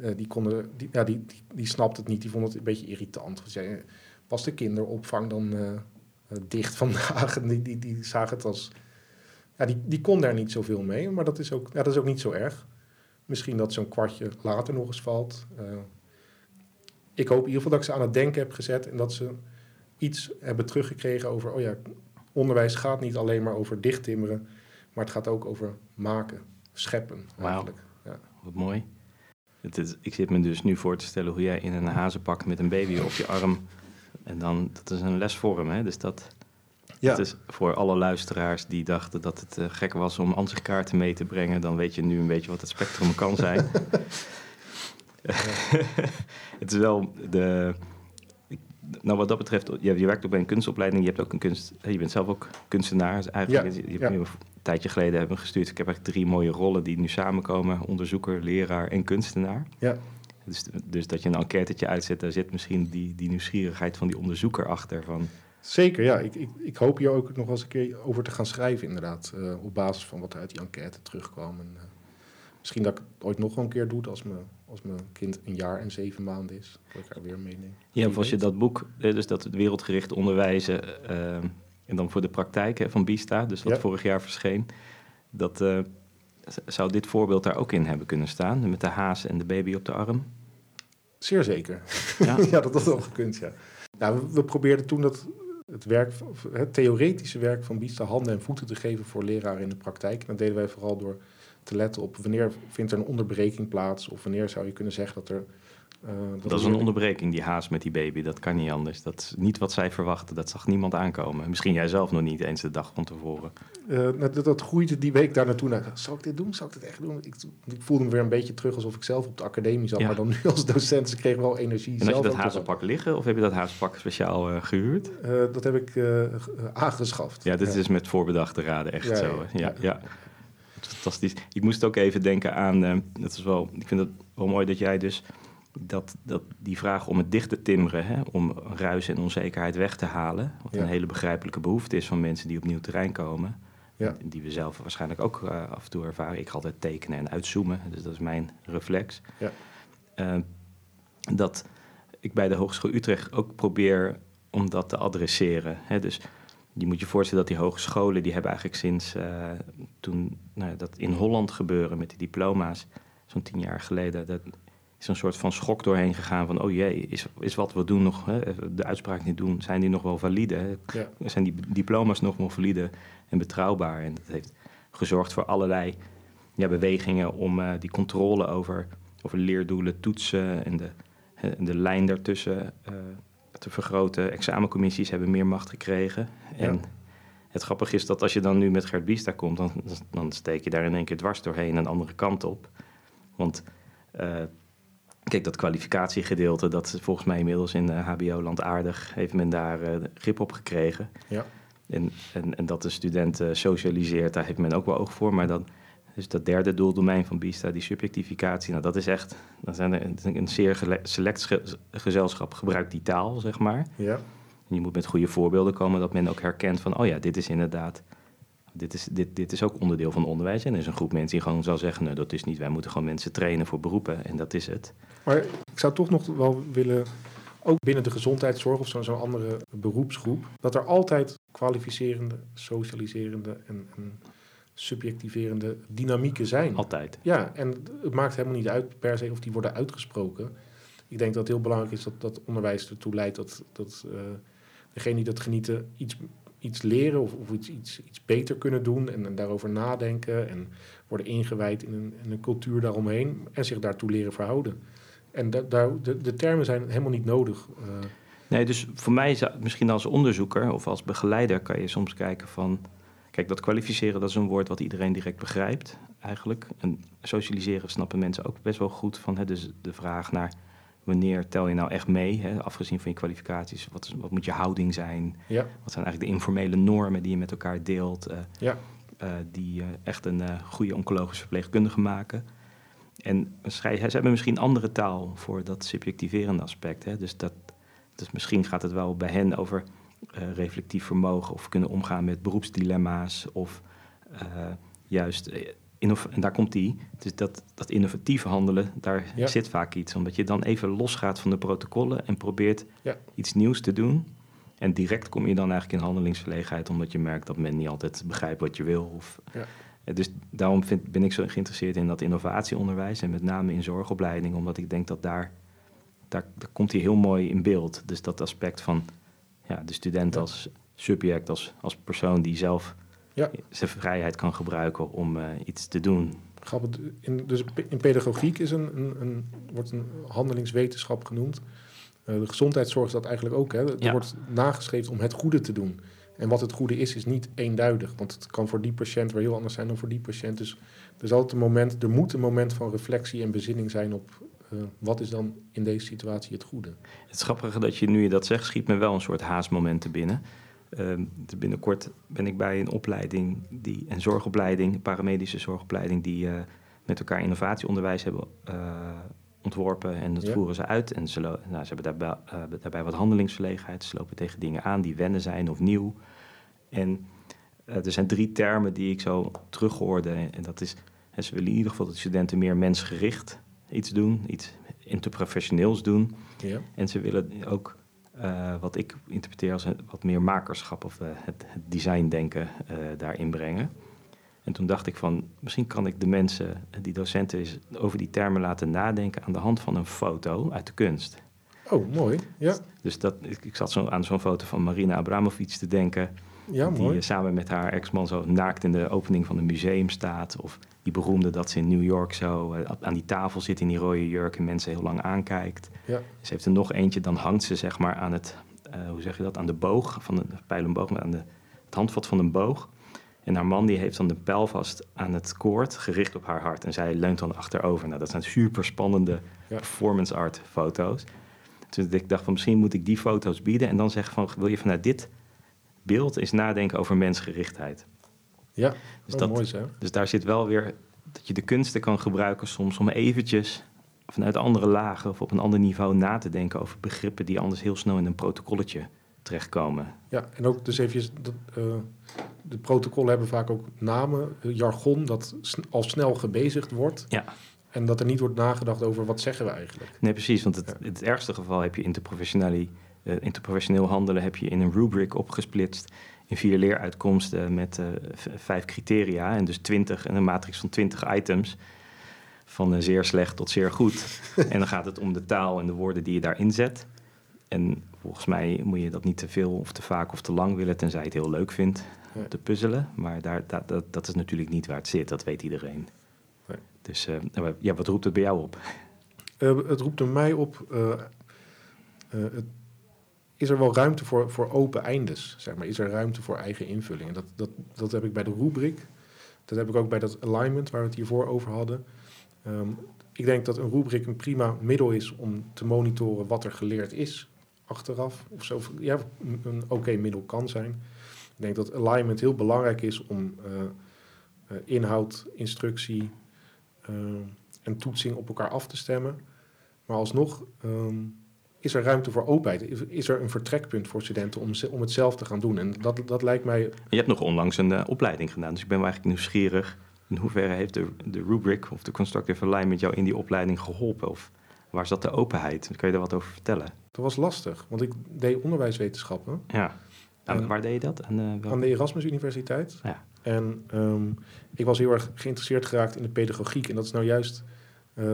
uh, die, konden, die, ja, die, die, die snapte het niet, die vond het een beetje irritant. Zei, was de kinderopvang dan uh, dicht vandaag? Die, die, die zagen het als... Ja, die, die kon daar niet zoveel mee, maar dat is ook, ja, dat is ook niet zo erg. Misschien dat zo'n kwartje later nog eens valt. Uh, ik hoop in ieder geval dat ik ze aan het denken heb gezet en dat ze iets hebben teruggekregen over, oh ja, onderwijs gaat niet alleen maar over dichttimmeren, maar het gaat ook over maken, scheppen eigenlijk. Ja. Wat mooi. Het is, ik zit me dus nu voor te stellen hoe jij in een hazenpak met een baby op je arm. En dan, dat is een lesvorm, hè? Dus dat, ja. is voor alle luisteraars die dachten dat het uh, gek was om ansichtkaarten mee te brengen. Dan weet je nu een beetje wat het spectrum kan zijn. het is wel de, nou, wat dat betreft, je, je werkt ook bij een kunstopleiding. Je hebt ook een kunst. Je bent zelf ook kunstenaar. Dus eigenlijk, Ja, je, je hebt een tijdje geleden hebben gestuurd. Ik heb eigenlijk drie mooie rollen die nu samenkomen: onderzoeker, leraar en kunstenaar. Ja. Dus, dus dat je een enquêtetje uitzet, daar zit misschien die, die nieuwsgierigheid van die onderzoeker achter. Van, Zeker, ja. Ik, ik, ik hoop hier ook nog wel eens een keer over te gaan schrijven, inderdaad. eh, op basis van wat er uit die enquête terugkwam. En, eh, misschien dat ik het ooit nog wel een keer doe als, me, als mijn kind een jaar en zeven maanden is. Dat ik haar weer meeneem. ja, of als je dat boek, dus dat het wereldgericht onderwijzen. eh, en dan voor de praktijk hè, van Bista, dus wat Ja. vorig jaar verscheen. Dat eh, zou dit voorbeeld daar ook in hebben kunnen staan. Met de haas en de baby op de arm. Zeer zeker. Ja. ja, dat had wel gekund, ja. Nou, we, we probeerden toen dat het, werk, het theoretische werk van Bista handen en voeten te geven voor leraren in de praktijk. En dat deden wij vooral door te letten op wanneer vindt er een onderbreking plaats. Of wanneer zou je kunnen zeggen dat er... eh, Dat is een onderbreking, die haas met die baby. Dat kan niet anders. Dat is niet wat zij verwachten. Dat zag niemand aankomen. Misschien jij zelf nog niet eens de dag van tevoren. Eh, dat, dat groeide die week daar naartoe. naar. Zal ik dit doen? Zal ik dit echt doen? Ik, ik voelde me weer een beetje terug alsof ik zelf op de academie zat. Ja. Maar dan nu als docent. Ze kregen wel energie. En had zelf je dat hazenpak liggen of heb je dat hazenpak speciaal eh, gehuurd? Eh, dat heb ik aangeschaft. Ja, dit is met voorbedachte raden echt Ja, zo ja. ja. Het is Fantastisch. Ik moest ook even denken aan, eh, dat is wel, ik vind het wel mooi dat jij dus dat, dat die vraag om het dicht te timmeren, hè, om ruis en onzekerheid weg te halen, wat Ja. een hele begrijpelijke behoefte is van mensen die op nieuw terrein komen, Ja. die we zelf waarschijnlijk ook eh, af en toe ervaren. Ik ga altijd tekenen en uitzoomen, dus dat is mijn reflex. Ja. Eh, dat ik bij de Hogeschool Utrecht ook probeer om dat te adresseren. Hè? Dus je moet je voorstellen dat die hogescholen, die hebben eigenlijk sinds eh, toen nou, dat in Holland gebeuren met die diploma's, zo'n tien jaar geleden, dat is een soort van schok doorheen gegaan van, oh jee, is, is wat we doen nog, hè, de uitspraak niet doen, zijn die nog wel valide? Ja. Zijn die diploma's nog wel valide en betrouwbaar? En dat heeft gezorgd voor allerlei ja, bewegingen om eh, die controle over, over leerdoelen, toetsen en de, en de lijn daartussen eh, te vergroten. Examencommissies hebben meer macht gekregen. Ja. En het grappige is dat als je dan nu met Gert Biesta komt, dan, dan steek je daar in één keer dwars doorheen een andere kant op. Want eh, kijk, dat kwalificatiegedeelte, dat is volgens mij inmiddels in eh, HBO-land aardig, heeft men daar eh, grip op gekregen. Ja. En, en, en dat de student socialiseert, daar heeft men ook wel oog voor. Maar dan, dus dat derde doeldomein van BISTA, die subjectificatie, nou dat is echt, dat zijn er, een zeer select ge- gezelschap gebruikt die taal, zeg maar. Ja. En je moet met goede voorbeelden komen dat men ook herkent van, oh ja, dit is inderdaad, dit is, dit, dit is ook onderdeel van onderwijs. En er is een groep mensen die gewoon zal zeggen, nee, dat is niet, wij moeten gewoon mensen trainen voor beroepen en dat is het. Maar ik zou toch nog wel willen, ook binnen de gezondheidszorg of zo'n zo'n andere beroepsgroep, dat er altijd kwalificerende, socialiserende en, en subjectiverende dynamieken zijn. Altijd. Ja, en het maakt helemaal niet uit per se of die worden uitgesproken. Ik denk dat het heel belangrijk is dat, dat onderwijs ertoe leidt dat, dat eh degene die dat genieten iets, iets leren of, of iets, iets, iets beter kunnen doen en, en daarover nadenken en worden ingewijd in een, in een cultuur daaromheen en zich daartoe leren verhouden. En da, daar, de, de termen zijn helemaal niet nodig. eh, Nee, dus voor mij, zou- misschien als onderzoeker of als begeleider, kan je soms kijken van. Kijk, dat kwalificeren, dat is een woord wat iedereen direct begrijpt, eigenlijk. En socialiseren snappen mensen ook best wel goed van. Hè, dus de vraag naar wanneer tel je nou echt mee, hè, afgezien van je kwalificaties. Wat, wat moet je houding zijn? ja, Wat zijn eigenlijk de informele normen die je met elkaar deelt, eh, ja, eh, die eh, echt een goede oncologische verpleegkundige maken? En ze hebben misschien andere taal voor dat subjectiverende aspect. Hè? Dus, dat, dus misschien gaat het wel bij hen over reflectief vermogen of kunnen omgaan met beroepsdilemma's of eh, juist, eh, en daar komt die, dus dat, dat innovatief handelen, daar Ja. zit vaak iets. Omdat je dan even losgaat van de protocollen en probeert Ja. iets nieuws te doen. En direct kom je dan eigenlijk in handelingsverlegenheid, omdat je merkt dat men niet altijd begrijpt wat je wil. Of, Ja. Eh, Dus daarom vind, ben ik zo geïnteresseerd in dat innovatieonderwijs en met name in zorgopleiding, omdat ik denk dat daar, daar, daar komt hij heel mooi in beeld. Dus dat aspect van ja, de student Ja. als subject, als, als persoon die zelf Ja. zijn vrijheid kan gebruiken om eh, iets te doen. Grappig, in, dus in pedagogiek is een, een, een, wordt een handelingswetenschap genoemd. Eh, de gezondheidszorg is dat eigenlijk ook. Hè. Er Ja. wordt nageschreven om het goede te doen. En wat het goede is, is niet eenduidig. Want het kan voor die patiënt weer heel anders zijn dan voor die patiënt. Dus er is altijd een moment, er moet een moment van reflectie en bezinning zijn op eh, wat is dan in deze situatie het goede? Het grappige dat je nu je dat zegt, schiet me wel een soort haastmoment te binnen. Ehm, binnenkort ben ik bij een opleiding, die, een zorgopleiding, een paramedische zorgopleiding, die eh, met elkaar innovatieonderwijs hebben eh, ontworpen. En dat Ja. voeren ze uit. En ze, nou, ze hebben daarbij, daarbij wat handelingsverlegenheid. Ze lopen tegen dingen aan die wennen zijn of nieuw. En er zijn drie termen die ik zo terughoorde. En dat is, ze willen in ieder geval dat de studenten meer mensgericht iets doen, iets interprofessioneels doen. Ja, En ze willen ook, eh, wat ik interpreteer als wat meer makerschap of eh, het, het designdenken eh daarin brengen. En toen dacht ik van, misschien kan ik de mensen, die docenten is, over die termen laten nadenken aan de hand van een foto uit de kunst. oh mooi. Ja, Dus dat, ik, ik zat zo aan zo'n foto van Marina Abramovic te denken, ja die mooi. eh, samen met haar ex-man zo naakt in de opening van een museum staat. Of die beroemde dat ze in New York zo eh, aan die tafel zit in die rode jurk en mensen heel lang aankijkt. Ja, Ze heeft er nog eentje, dan hangt ze zeg maar aan het, eh, hoe zeg je dat, aan de boog van een pijl en boog, maar aan de, het handvat van een boog. En haar man die heeft dan de pijl vast aan het koord, gericht op haar hart. En zij leunt dan achterover. Nou, dat zijn super spannende Ja. performance art foto's. Dus ik dacht van misschien moet ik die foto's bieden en dan zeggen van wil je vanuit dit beeld eens nadenken over mensgerichtheid. ja. Dus, Oh, dat, mooi zo. dus daar zit wel weer dat je de kunsten kan gebruiken soms om eventjes vanuit andere lagen of op een ander niveau na te denken over begrippen die anders heel snel in een protocolletje terechtkomen. Ja, en ook dus even, dat, eh, de protocollen hebben vaak ook namen, eh, jargon, dat al snel gebezigd wordt. Ja. En dat er niet wordt nagedacht over wat zeggen we eigenlijk. Nee, precies, want het, Ja. het ergste geval heb je interprofessioneel, eh, interprofessioneel handelen heb je in een rubric opgesplitst in vier leeruitkomsten met eh, vijf criteria en dus twintig en een matrix van twintig items van eh, zeer slecht tot zeer goed. en dan gaat het om de taal en de woorden die je daarin zet. En volgens mij moet je dat niet te veel of te vaak of te lang willen, tenzij je het heel leuk vindt te puzzelen. Maar daar, dat, dat, dat is natuurlijk niet waar het zit, dat weet iedereen. Nee. Dus eh, ja, wat roept het bij jou op? Eh, het roept er mij op, eh, eh, het, is er wel ruimte voor, voor open eindes? Zeg maar? Is er ruimte voor eigen invulling? En dat, dat, dat heb ik bij de rubric. Dat heb ik ook bij dat alignment waar we het hiervoor over hadden. Ehm, ik denk dat een rubric een prima middel is om te monitoren wat er geleerd is achteraf. Of zo. Ja, een, een oké middel kan zijn. Ik denk dat alignment heel belangrijk is om eh, eh, inhoud, instructie eh, en toetsing op elkaar af te stemmen. Maar alsnog ehm, is er ruimte voor openheid. Is- er een vertrekpunt voor studenten om, om het zelf te gaan doen? En dat, dat lijkt mij Je hebt nog onlangs een eh, opleiding gedaan, dus ik ben eigenlijk nieuwsgierig. In hoeverre heeft de, de rubric of de constructive alignment jou in die opleiding geholpen? Of waar zat de openheid? Kun je daar wat over vertellen? Dat was lastig, want ik deed onderwijswetenschappen Ja. En- waar deed je dat? Aan, eh, welke- aan de Erasmus Universiteit. Ja. En ehm, ik was heel erg geïnteresseerd geraakt in de pedagogiek. En dat is nou juist, eh,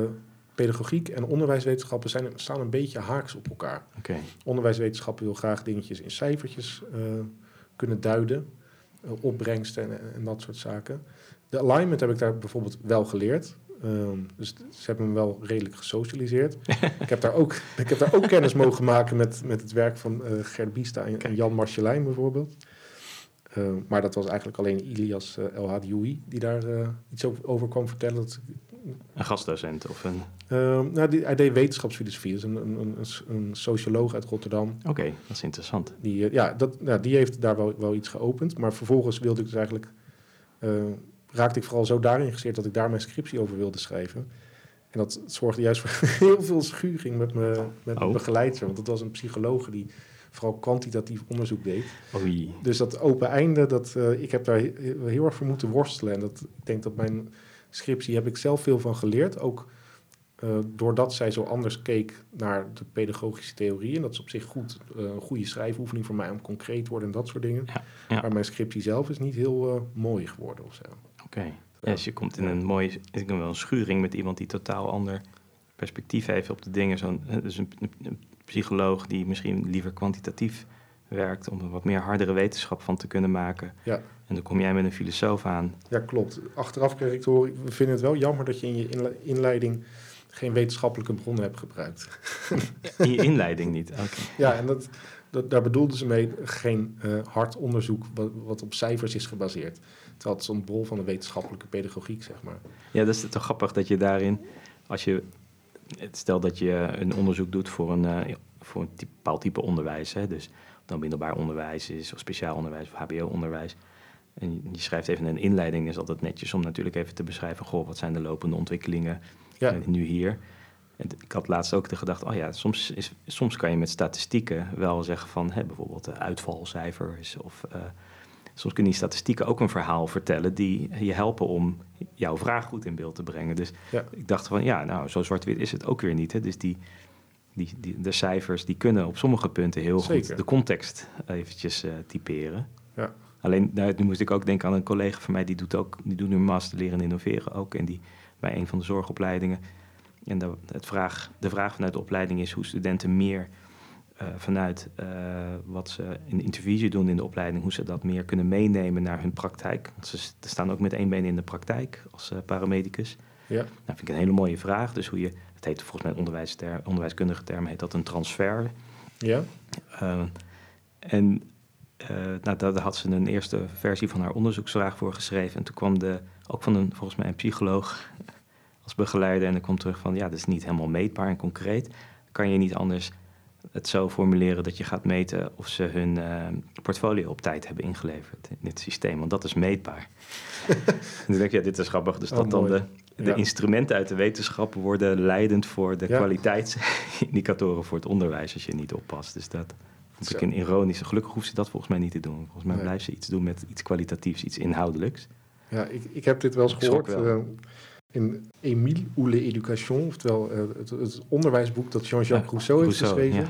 pedagogiek en onderwijswetenschappen zijn, staan een beetje haaks op elkaar. Oké. Onderwijswetenschappen wil graag dingetjes in cijfertjes eh, kunnen duiden, eh, opbrengsten en, en dat soort zaken. De alignment heb ik daar bijvoorbeeld wel geleerd. Ehm, dus ze hebben me wel redelijk gesocialiseerd. ik, heb daar ook, ik heb daar ook kennis mogen maken met, met het werk van eh Gert Biesta en. Jan Marcelijn bijvoorbeeld. Eh, maar dat was eigenlijk alleen Ilias uh, El Hadioui die daar iets over, over kwam vertellen. Dat, Een gastdocent of een... Ehm, nou, die, hij deed wetenschapsfilosofie, dus een, een, een, een socioloog uit Rotterdam. Oké, dat is interessant. Die, eh, ja, dat, ja, die heeft daar wel, wel iets geopend. Maar vervolgens wilde ik dus eigenlijk... eh, raakte ik vooral zo daarin geïnteresseerd dat ik daar mijn scriptie over wilde schrijven. En dat zorgde juist voor heel veel schuring met, me, met mijn Oh. begeleidster. Want dat was een psycholoog die vooral kwantitatief onderzoek deed. Oei. Dus dat open einde, dat, eh, ik heb daar he- heel erg voor moeten worstelen. En dat, ik denk dat mijn scriptie heb ik zelf veel van geleerd. Ook eh, doordat zij zo anders keek naar de pedagogische theorie. En dat is op zich goed, eh, een goede schrijfoefening voor mij om concreet te worden en dat soort dingen. Ja, ja. Maar mijn scriptie zelf is niet heel eh, mooi geworden of zo. Oké. Ja, dus je komt in een mooie, ik wel een schuring met iemand die totaal ander perspectief heeft op de dingen. Zo'n, dus een psycholoog die misschien liever kwantitatief werkt om er wat meer hardere wetenschap van te kunnen maken. Ja. En dan kom jij met een filosoof aan. Ja, klopt. Achteraf kreeg ik te horen, we vinden het wel jammer dat je in je inle- inleiding geen wetenschappelijke bronnen hebt gebruikt. In je inleiding niet. Oké. Ja, en dat, dat, daar bedoelden ze mee geen eh, hard onderzoek wat, wat op cijfers is gebaseerd. Terwijl het is een bron van de wetenschappelijke pedagogiek, zeg maar. Ja, dat is toch grappig dat je daarin, als je stel dat je een onderzoek doet voor een, uh, voor een bepaald type onderwijs. Hè, dus dan middelbaar onderwijs is, of speciaal onderwijs, of HBO-onderwijs. En je schrijft even een inleiding, is altijd netjes om natuurlijk even te beschrijven, goh, wat zijn de lopende ontwikkelingen ja. nu hier. En ik had laatst ook de gedachte, oh ja, soms, is, soms kan je met statistieken wel zeggen van hè, bijvoorbeeld de uitvalcijfers of uh, soms kunnen die statistieken ook een verhaal vertellen die je helpen om jouw vraag goed in beeld te brengen. Dus ik dacht van ja, nou, zo zwart-wit is het ook weer niet. Hè? Dus die, die, die, de cijfers die kunnen op sommige punten heel goed de context eventjes uh, typeren. Ja. Alleen, nou, nu moest ik ook denken aan een collega van mij, die doet, ook, die doet nu master leren en innoveren ook. En die bij een van de zorgopleidingen. En de, het vraag, de vraag vanuit de opleiding is hoe studenten meer uh, vanuit uh, wat ze in intervisie doen in de opleiding, hoe ze dat meer kunnen meenemen naar hun praktijk. Want ze, staan ook met één been in de praktijk als paramedicus. Ja. Nou, vind ik een hele mooie vraag. Dus hoe je, heet volgens mij onderwijster, onderwijskundige term, heet dat een transfer. Ja. en nou, daar had ze een eerste versie van haar onderzoeksvraag voor geschreven. En toen kwam de, ook van een, volgens mij een psycholoog als begeleider. En dan komt terug van, ja, dat is niet helemaal meetbaar en concreet. Kan je niet anders het zo formuleren dat je gaat meten of ze hun uh, portfolio op tijd hebben ingeleverd in dit systeem. Want dat is meetbaar. en dan denk je, ja, dit is grappig. Dus oh, dat dan de, de instrumenten uit de wetenschap worden leidend voor de kwaliteitsindicatoren voor het onderwijs als je niet oppast. Dus dat vond ik een ironische. Gelukkig hoeft ze dat volgens mij niet te doen. Volgens mij nee. blijft ze iets doen met iets kwalitatiefs, iets inhoudelijks. Ja, ik, ik heb dit wel eens gehoord. Uh, in Émile ou l'Éducation, oftewel uh, het, het, onderwijsboek dat Jean-Jacques Rousseau heeft geschreven.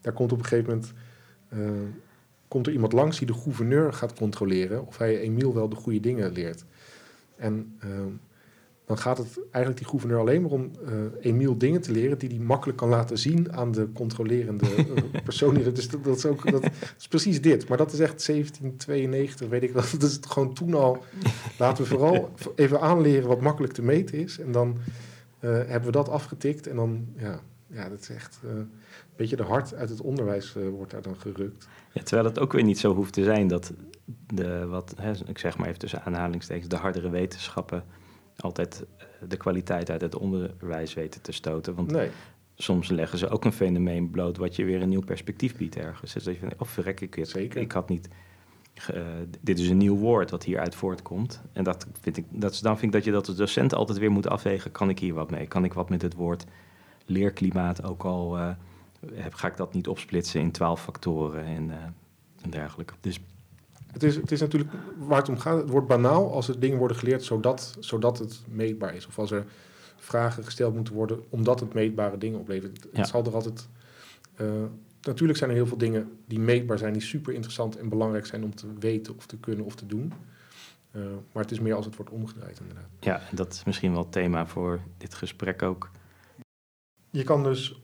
Daar komt op een gegeven moment uh, komt er iemand langs die de gouverneur gaat controleren of hij Émile wel de goede dingen leert. En uh, dan gaat het eigenlijk die gouverneur alleen maar om uh, Emiel dingen te leren die hij makkelijk kan laten zien aan de controlerende uh, persoon. Dus dat, dat, is ook, dat, is precies dit. Maar dat is echt 1792, weet ik wel. Dat is gewoon toen al. Laten we vooral even aanleren wat makkelijk te meten is. En dan uh, hebben we dat afgetikt. En dan, ja, ja dat is echt een beetje de hart uit het onderwijs wordt daar dan gerukt. Ja, terwijl het ook weer niet zo hoeft te zijn dat de, wat, hè, ik zeg maar even tussen aanhalingstekens, de hardere wetenschappen altijd eh, de kwaliteit uit het onderwijs weten te stoten. Want nee. soms leggen ze ook een fenomeen bloot wat je weer een nieuw perspectief biedt ergens. Dus dat je van, oh verrek, ik, Zeker. ik had niet... Uh, dit is een nieuw woord wat hieruit voortkomt. En dat vind ik, dat, dan vind ik dat je dat als docent altijd weer moet afwegen. Kan ik hier wat mee? Kan ik wat met het woord leerklimaat ook al... Uh, heb, ga ik dat niet opsplitsen in twaalf factoren en, uh, en dergelijke. Dus het is, het is natuurlijk waar het om gaat. Het wordt banaal als er dingen worden geleerd zodat, zodat het meetbaar is. Of als er vragen gesteld moeten worden omdat het meetbare dingen oplevert. Het zal er altijd. Uh, natuurlijk zijn er heel veel dingen die meetbaar zijn, die super interessant en belangrijk zijn om te weten of te kunnen of te doen. Uh, maar het is meer als het wordt omgedraaid, inderdaad. Ja, dat is misschien wel het thema voor dit gesprek ook. Je kan dus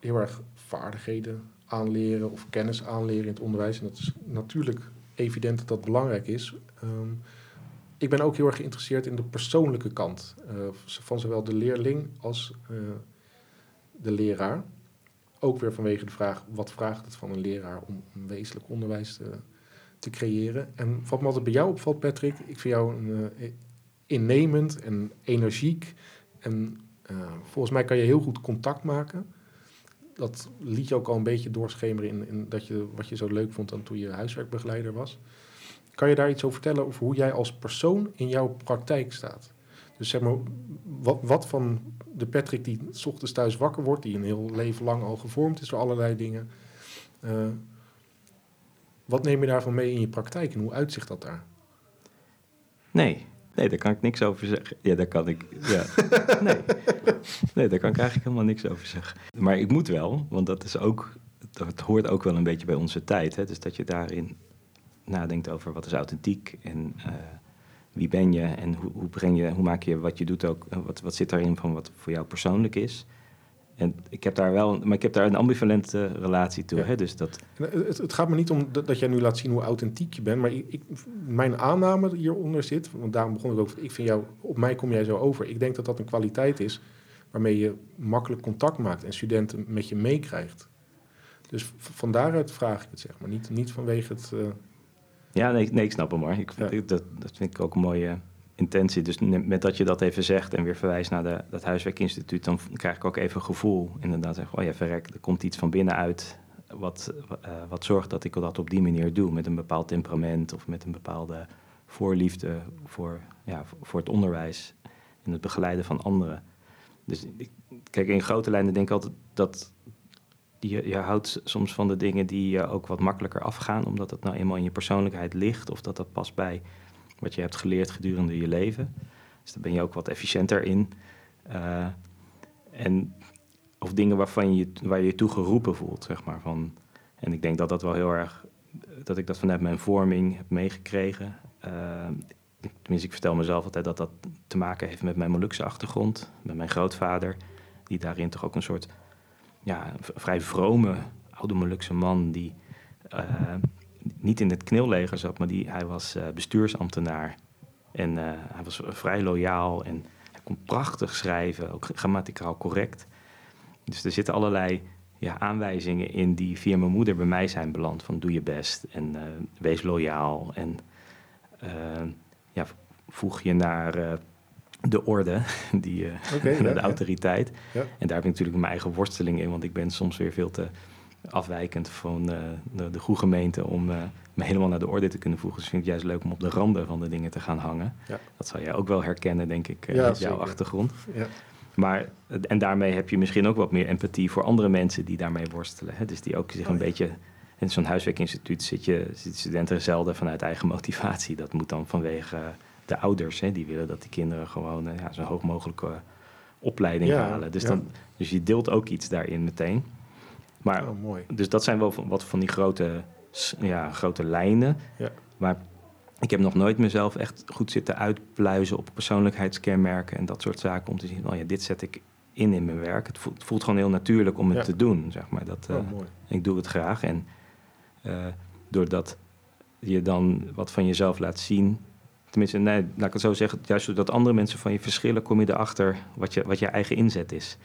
heel erg vaardigheden aanleren of kennis aanleren in het onderwijs. En dat is natuurlijk evident dat dat belangrijk is. Ehm, ik ben ook heel erg geïnteresseerd in de persoonlijke kant uh, van zowel de leerling als uh, de leraar. Ook weer vanwege de vraag, wat vraagt het van een leraar om een wezenlijk onderwijs te, creëren? En wat me altijd bij jou opvalt, Patrick, ik vind jou een, uh, innemend en energiek. En volgens mij kan je heel goed contact maken dat liet je ook al een beetje doorschemeren in, in, dat je, wat je zo leuk vond dan toen je huiswerkbegeleider was. Kan je daar iets over vertellen over hoe jij als persoon in jouw praktijk staat? Dus zeg maar, wat, wat van de Patrick die s ochtends thuis wakker wordt, die een heel leven lang al gevormd is door allerlei dingen. Uh, wat neem je daarvan mee in je praktijk en hoe uitzicht dat daar? Nee, Nee, daar kan ik niks over zeggen. Ja, daar kan ik. Ja. Nee. nee, daar kan ik eigenlijk helemaal niks over zeggen. Maar ik moet wel, want dat is ook. Dat hoort ook wel een beetje bij onze tijd. Hè? Dus dat je daarin nadenkt over wat is authentiek en uh, wie ben je en hoe, hoe, breng je, hoe maak je wat je doet ook. Wat, wat zit daarin van wat voor jou persoonlijk is. En ik heb daar wel, maar ik heb daar een ambivalente relatie toe. Hè? Dus dat... Het, het, gaat me niet om dat, dat, jij nu laat zien hoe authentiek je bent, maar ik, mijn aanname hieronder zit, want daarom begon ik ook, ik vind jou, op mij kom jij zo over. Ik denk dat dat een kwaliteit is waarmee je makkelijk contact maakt en studenten met je meekrijgt. Dus van daaruit vraag ik het, zeg maar, niet, niet vanwege het. Uh... Ja, nee, nee, ik snap hem maar. Ik, dat, dat vind ik ook een mooie intentie. Dus met dat je dat even zegt en weer verwijst naar de, dat huiswerkinstituut, dan krijg ik ook even een gevoel. Inderdaad, zeg, oh ja, verrek, er komt iets van binnenuit wat, uh, wat zorgt dat ik dat op die manier doe. Met een bepaald temperament of met een bepaalde voorliefde voor, ja, voor het onderwijs en het begeleiden van anderen. Dus ik, kijk, in grote lijnen denk ik altijd dat je, je houdt soms van de dingen die je ook wat makkelijker afgaan, omdat het nou eenmaal in je persoonlijkheid ligt of dat dat past bij wat je hebt geleerd gedurende je leven. Dus daar ben je ook wat efficiënter in. Uh, en, of dingen waarvan je, waar je je toe geroepen voelt, zeg maar. Van, en ik denk dat dat wel heel erg, dat ik dat vanuit mijn vorming heb meegekregen. Uh, tenminste, ik vertel mezelf altijd dat dat te maken heeft met mijn Molukse achtergrond, met mijn grootvader, die daarin toch ook een soort ja, vrij vrome oude Molukse man die uh, niet in het knilleger zat, maar die, hij was uh, bestuursambtenaar. En uh, hij was vrij loyaal en hij kon prachtig schrijven, ook grammaticaal correct. Dus er zitten allerlei ja, aanwijzingen in die via mijn moeder bij mij zijn beland. Van doe je best en wees loyaal en ja, voeg je naar de orde, die, uh, de autoriteit. Ja. En daar heb ik natuurlijk mijn eigen worsteling in, want ik ben soms weer veel te afwijkend van uh, de, de goede gemeente om uh, me helemaal naar de orde te kunnen voegen. Dus vind ik het juist leuk om op de randen van de dingen te gaan hangen. Ja. Dat zal jij ook wel herkennen, denk ik, ja, met jouw achtergrond. Ja. Maar, en daarmee heb je misschien ook wat meer empathie voor andere mensen die daarmee worstelen. Hè? Dus die ook zich een oh, beetje... In zo'n huiswerkinstituut zit je studenten zelden vanuit eigen motivatie. Dat moet dan vanwege de ouders, hè, die willen dat die kinderen gewoon ja, zo hoog mogelijke opleiding halen. Dus, dan, dus je deelt ook iets daarin meteen. Maar, oh, mooi. Dus dat zijn wel wat van die grote, ja, grote lijnen. Ja. Maar ik heb nog nooit mezelf echt goed zitten uitpluizen op persoonlijkheidskenmerken en dat soort zaken. Om te zien, oh ja, dit zet ik in in mijn werk. Het voelt, voelt gewoon heel natuurlijk om het te doen, zeg maar. Dat, uh, Ik doe het graag. En uh, doordat je dan wat van jezelf laat zien, Tenminste, nee, laat ik het zo zeggen. Juist doordat andere mensen van je verschillen, kom je erachter wat je, wat je eigen inzet is.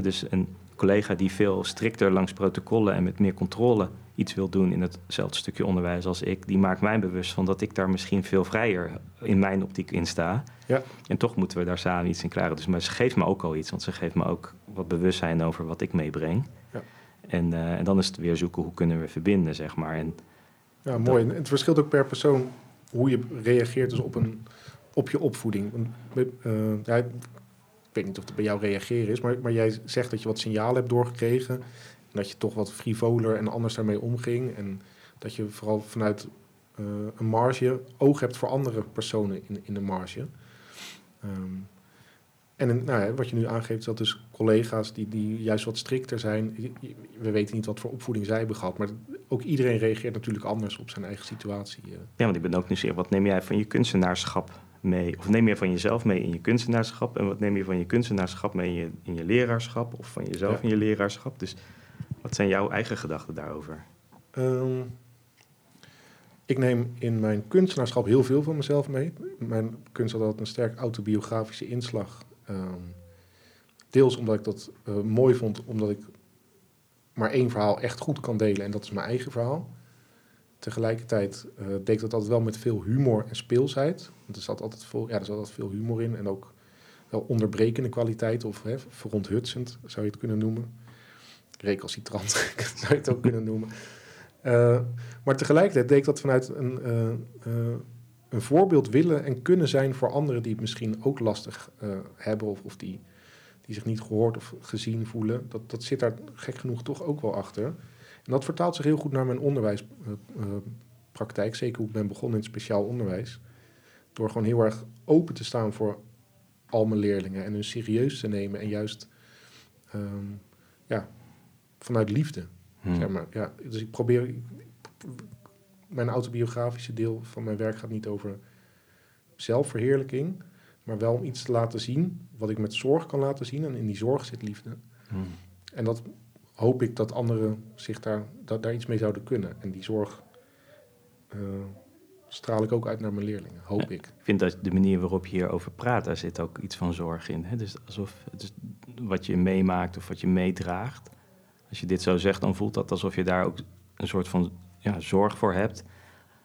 dus een collega die veel strikter langs protocollen en met meer controle iets wil doen in hetzelfde stukje onderwijs als ik, die maakt mij bewust van dat ik daar misschien veel vrijer in mijn optiek in sta. Ja. En toch moeten we daar samen iets in klaren. Dus maar ze geeft me ook al iets, want ze geeft me ook wat bewustzijn over wat ik meebreng. Ja. En, uh, en dan is het weer zoeken hoe kunnen we verbinden, zeg maar. En ja, mooi. het verschilt ook per persoon hoe je reageert dus op, een, op je opvoeding. Uh, ja, weet niet of het bij jou reageren is, maar, maar jij zegt dat je wat signalen hebt doorgekregen. En dat je toch wat frivoler en anders daarmee omging. En dat je vooral vanuit uh, een marge oog hebt voor andere personen in, in de marge. Um, en nou ja, wat je nu aangeeft, dat dus collega's die, die juist wat strikter zijn. We weten niet wat voor opvoeding zij hebben gehad, maar ook iedereen reageert natuurlijk anders op zijn eigen situatie. Eh. Ja, want ik ben ook nieuwsgierig. Wat neem jij van je kunstenaarschap mee? Of neem je van jezelf mee in je kunstenaarschap? En wat neem je van je kunstenaarschap mee in je, in je leraarschap? Of van jezelf in je leraarschap? Dus wat zijn jouw eigen gedachten daarover? Ehm, ik neem in mijn kunstenaarschap heel veel van mezelf mee. Mijn kunst had altijd een sterk autobiografische inslag. Ehm, deels omdat ik dat uh, mooi vond, omdat ik maar één verhaal echt goed kan delen en dat is mijn eigen verhaal. Tegelijkertijd uh, deed dat altijd wel met veel humor en speelsheid. Want er zat altijd veel, ja, er altijd veel humor in en ook wel onderbrekende kwaliteit of hè, veronthutsend zou je het kunnen noemen. Recalcitrant zou je het ook kunnen noemen. Uh, maar tegelijkertijd deed dat vanuit een, uh, een voorbeeld willen en kunnen zijn voor anderen die het misschien ook lastig hebben of, of die, die zich niet gehoord of gezien voelen. Dat, dat zit daar gek genoeg toch ook wel achter. En dat vertaalt zich heel goed naar mijn onderwijspraktijk. zeker hoe ik ben begonnen in speciaal onderwijs. Door gewoon heel erg open te staan voor al mijn leerlingen en hun serieus te nemen en juist um, ja, vanuit liefde. Hmm. Zeg maar. ja, dus ik probeer, mijn autobiografische deel van mijn werk gaat niet over zelfverheerlijking, maar wel om iets te laten zien wat ik met zorg kan laten zien. En in die zorg zit liefde. Hmm. En dat hoop ik dat anderen zich daar, dat, daar iets mee zouden kunnen. En die zorg uh, straal ik ook uit naar mijn leerlingen, hoop ik. Ik vind dat de manier waarop je hierover praat, daar zit ook iets van zorg in. Hè? Dus alsof het is wat je meemaakt of wat je meedraagt. Als je dit zo zegt, dan voelt dat alsof je daar ook een soort van ja, zorg voor hebt.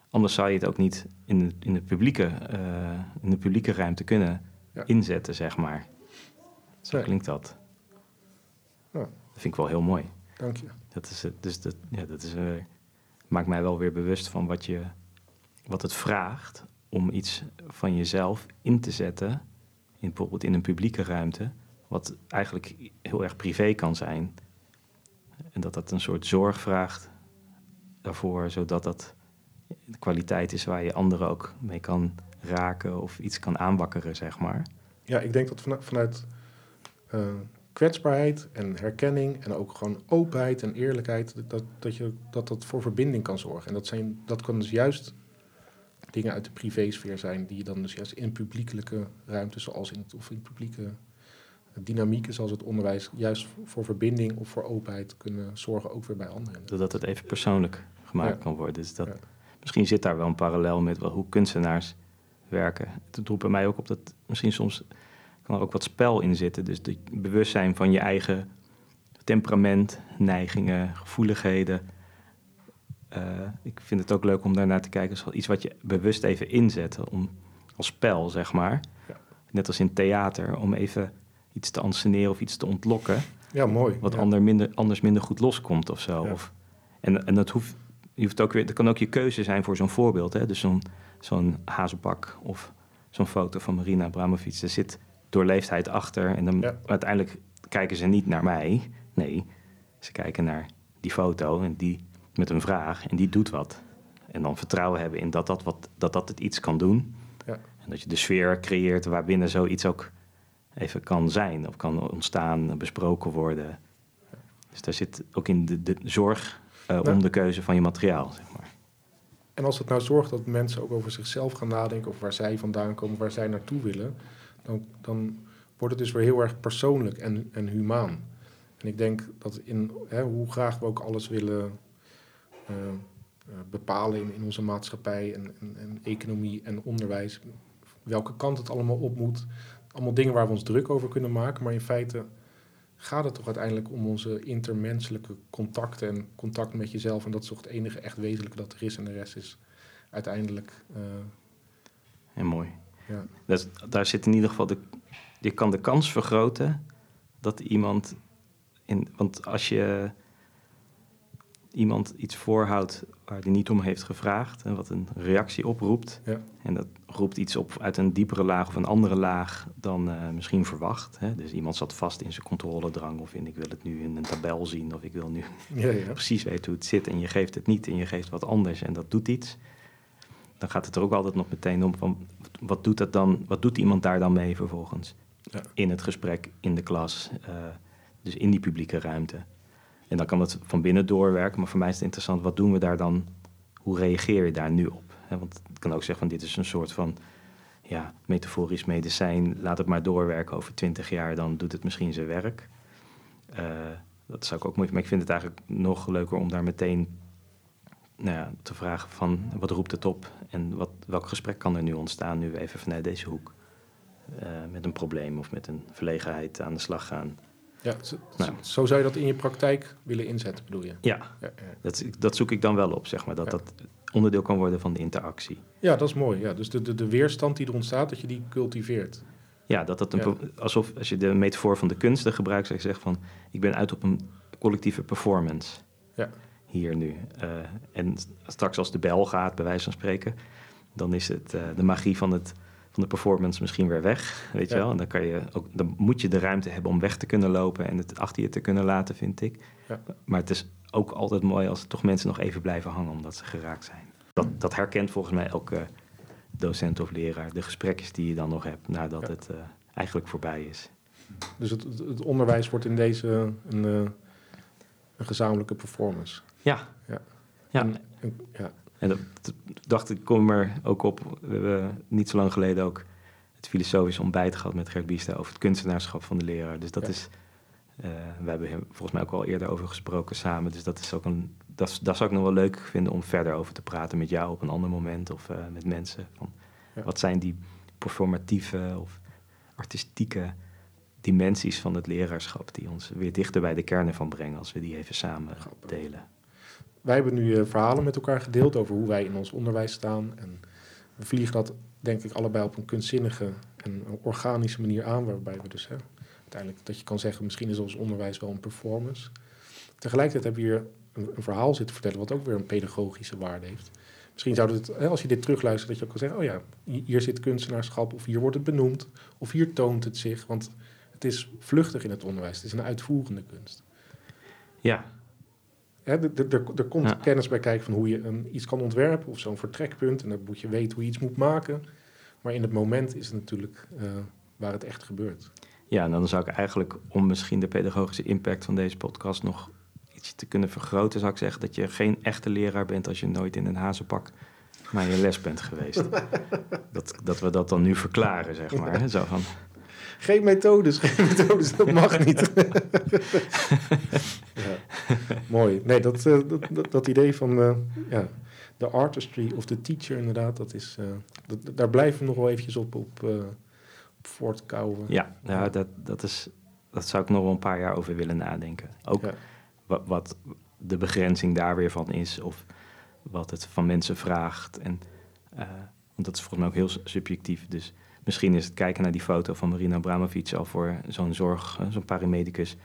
anders zou je het ook niet in de, in de, publieke, eh, in de publieke ruimte kunnen Ja. inzetten, zeg maar. Zo Nee. klinkt dat. Vind ik wel heel mooi. Dank je. Dat, is, het- dus dat, ja, dat is, eh, maakt mij wel weer bewust van wat, je, wat het vraagt om iets van jezelf in te zetten, in, bijvoorbeeld in een publieke ruimte, wat eigenlijk heel erg privé kan zijn. En dat dat een soort zorg vraagt daarvoor, zodat dat de kwaliteit is waar je anderen ook mee kan raken of iets kan aanwakkeren, zeg maar. Ja, ik denk dat vanuit, vanuit eh, kwetsbaarheid en herkenning en ook gewoon openheid en eerlijkheid, dat dat, je, dat dat voor verbinding kan zorgen. En dat, zijn, dat kan dus juist dingen uit de privésfeer zijn, die je dan dus juist in publiekelijke ruimtes, zoals in het, of in publieke dynamieken, zoals het onderwijs, juist voor verbinding of voor openheid kunnen zorgen, ook weer bij anderen. Zodat het even persoonlijk gemaakt Ja. kan worden. Dus dat, Ja. Misschien zit daar wel een parallel met wel hoe kunstenaars werken. Het roept bij mij ook op dat misschien soms kan er ook wat spel in zitten. Dus het bewustzijn van je eigen temperament, neigingen, gevoeligheden. Eh, ik vind het ook leuk om daarnaar te kijken als iets wat je bewust even inzet. Om, als spel, zeg maar. Ja. Net als in theater, om even iets te anseneren of iets te ontlokken Ja, mooi. wat ja. ander minder, anders minder goed loskomt of zo. Ja. Of, en, en dat hoeft, je hoeft ook weer, dat kan ook je keuze zijn voor zo'n voorbeeld. Hè? Dus zo'n zo'n hazenbak of zo'n foto van Marina Abramovic. Er zit doorleefdheid achter. En dan Ja. uiteindelijk kijken ze niet naar mij. Nee, ze kijken naar die foto en die met een vraag en die doet wat. En dan vertrouwen hebben in dat dat, wat, dat, dat het iets kan doen. Ja. En dat je de sfeer creëert waarbinnen zoiets ook even kan zijn of kan ontstaan, besproken worden. Dus daar zit ook in de, de zorg eh, om de keuze van je materiaal, zeg maar. En als het nou zorgt dat mensen ook over zichzelf gaan nadenken, of waar zij vandaan komen, waar zij naartoe willen, dan, dan wordt het dus weer heel erg persoonlijk en, en humaan. En ik denk dat in hè, hoe graag we ook alles willen eh, eh, bepalen in, in onze maatschappij en, economie en onderwijs, welke kant het allemaal op moet, allemaal dingen waar we ons druk over kunnen maken, maar in feite gaat het toch uiteindelijk om onze intermenselijke contacten en contact met jezelf. En dat is toch het enige echt wezenlijke dat er is. En de rest is uiteindelijk. eh, En mooi. Ja. Dat, daar zit in ieder geval de. Je kan de kans vergroten dat iemand. In, want als je iemand iets voorhoudt waar hij niet om heeft gevraagd en wat een reactie oproept, Ja. en dat roept iets op uit een diepere laag of een andere laag dan eh, misschien verwacht. Hè? Dus iemand zat vast in zijn controledrang of in ik wil het nu in een tabel zien of ik wil nu Ja, ja. precies weten hoe het zit en je geeft het niet en je geeft wat anders en dat doet iets. Dan gaat het er ook altijd nog meteen om van wat doet dat dan, wat doet iemand daar dan mee vervolgens? Ja. In het gesprek, in de klas, eh, dus in die publieke ruimte. En dan kan het van binnen doorwerken, maar voor mij is het interessant, wat doen we daar dan, hoe reageer je daar nu op? Want het kan ook zeggen van dit is een soort van ja, metaforisch medicijn, laat het maar doorwerken over twintig jaar, dan doet het misschien zijn werk. Eh, dat zou ik ook mooi maar ik vind het eigenlijk nog leuker om daar meteen nou ja, te vragen van wat roept het op en wat, welk gesprek kan er nu ontstaan nu we even vanuit deze hoek eh, met een probleem of met een verlegenheid aan de slag gaan. ja zo, Nou. zo zou je dat in je praktijk willen inzetten, bedoel je? Ja, Ja, ja. dat, dat zoek ik dan wel op, zeg maar, dat Ja. dat onderdeel kan worden van de interactie. ja dat is mooi. Ja. Dus de, de, de weerstand die er ontstaat, dat je die cultiveert. Ja, dat dat een, alsof als je de metafoor van de kunsten gebruikt, zou je zeggen van ik ben uit op een collectieve performance. Ja. Hier nu. Eh, en straks als de bel gaat, bij wijze van spreken, dan is het eh, de magie van, het, van de performance misschien weer weg. Weet je wel? En dan, kan je ook, dan moet je de ruimte hebben om weg te kunnen lopen en het achter je te kunnen laten, vind ik. Ja. Maar het is ook altijd mooi als toch mensen nog even blijven hangen omdat ze geraakt zijn. Dat, dat herkent volgens mij elke docent of leraar. De gesprekjes die je dan nog hebt nadat Ja. het eh, eigenlijk voorbij is. Dus het, het, onderwijs wordt in deze een, een gezamenlijke performance. Ja. Ja. Ja. En, en- ja. En dat, dat dacht ik, kom er ook op. We hebben niet zo lang geleden ook het filosofisch ontbijt gehad met Gert Biesta over het kunstenaarschap van de leraar. Dus dat Ja. is, eh, we hebben er volgens mij ook al eerder over gesproken samen. Dus dat is ook een, dat, is- dat zou ik nog wel leuk vinden om verder over te praten met jou op een ander moment of eh, met mensen. Van, Ja. Wat zijn die performatieve of artistieke dimensies van het leraarschap die ons weer dichter bij de kern ervan brengen als we die even samen Grappig. delen. Wij hebben nu eh, verhalen met elkaar gedeeld over hoe wij in ons onderwijs staan. En we vliegen dat, denk ik, allebei op een kunstzinnige en organische manier aan. Waarbij we dus hè, uiteindelijk dat je kan zeggen, misschien is ons onderwijs wel een performance. Tegelijkertijd hebben we hier een, verhaal zitten vertellen, wat ook weer een pedagogische waarde heeft. Misschien zou het, hè, als je dit terugluistert, dat je ook kan zeggen: Oh ja, hier zit kunstenaarschap, of hier wordt het benoemd, of hier toont het zich. Want het is vluchtig in het onderwijs, het is een uitvoerende kunst. Ja, er- komt Ja. kennis bij kijken van hoe je een, iets kan ontwerpen, of zo'n vertrekpunt. En dan moet je weten hoe je iets moet maken. Maar in het moment is het natuurlijk eh, waar het echt gebeurt. Ja, en dan zou ik eigenlijk, om misschien de pedagogische impact van deze podcast nog iets te kunnen vergroten, zou ik zeggen dat je geen echte leraar bent als je nooit in een hazenpak naar je les bent geweest. dat, dat we dat dan nu verklaren, zeg maar. hè, Zo van, Geen methodes, geen methodes, dat mag niet. ja. Mooi. Nee, dat, eh, dat, dat, dat idee van eh, ja, de artistry of the teacher inderdaad, dat is, eh, dat, daar blijven we nog wel eventjes op, op, eh, op voortkouwen. ja, ja dat, dat, is, dat zou ik nog wel een paar jaar over willen nadenken. Ook Ja. wat, wat de begrenzing daar weer van is, of wat het van mensen vraagt. En, want dat is volgens mij ook heel subjectief. Dus misschien is het kijken naar die foto van Marina Abramovic al voor zo'n zorg, eh, zo'n paramedicus,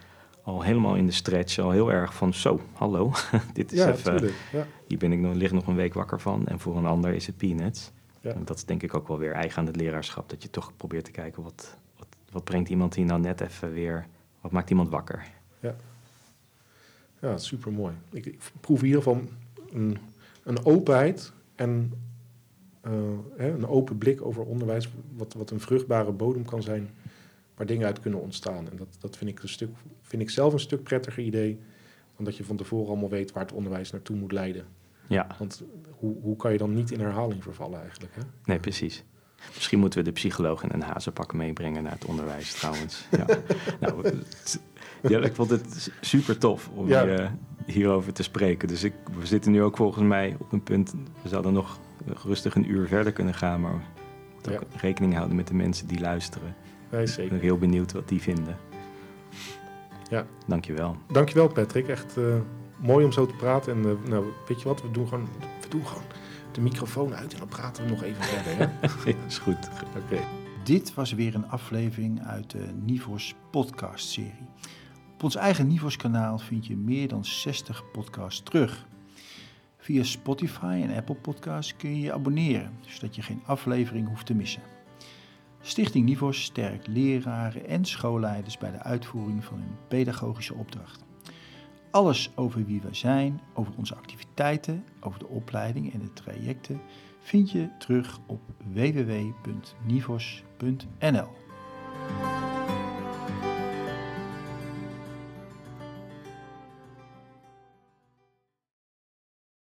al helemaal in de stretch, al heel erg van zo, hallo, dit is Ja, even, natuurlijk. Ja. hier ben ik nog, lig nog een week wakker van. En voor een ander is het peanuts. Ja. En dat is denk ik ook wel weer eigen aan het leraarschap, dat je toch probeert te kijken wat, wat, wat brengt iemand hier nou net even weer, wat maakt iemand wakker. Ja, super mooi. Ik, ik proef in ieder geval een, een openheid en eh, een open blik over onderwijs, wat, wat een vruchtbare bodem kan zijn, waar dingen uit kunnen ontstaan. En dat, dat vind, ik een stuk, vind ik zelf een stuk prettiger idee dan dat je van tevoren allemaal weet waar het onderwijs naartoe moet leiden. Ja, Want hoe, hoe kan je dan niet in herhaling vervallen eigenlijk? Hè? Nee, precies. Misschien moeten we de psycholoog in een hazenpak meebrengen naar het onderwijs trouwens. Ja. nou, het- ja, ik vond het super tof om Ja. hier, eh, hierover te spreken. Dus ik, we zitten nu ook volgens mij op een punt... We zouden nog rustig een uur verder kunnen gaan... maar ook rekening houden met de mensen die luisteren. Nee, Ik zeker. ben heel benieuwd wat die vinden. Ja. Dankjewel. Dankjewel Patrick, echt eh, mooi om zo te praten. En eh, nou, weet je wat, we doen, gewoon, we doen gewoon de microfoon uit en dan praten we nog even verder. Hè? is goed. Oké. Dit was weer een aflevering uit de Nivos podcast-serie. Op ons eigen Nivos-kanaal vind je meer dan 60 podcasts terug. Via Spotify en Apple Podcasts kun je je abonneren, zodat je geen aflevering hoeft te missen. Stichting Nivos sterkt leraren en schoolleiders bij de uitvoering van hun pedagogische opdracht. Alles over wie wij zijn, over onze activiteiten, over de opleiding en de trajecten vind je terug op www.nivos.nl.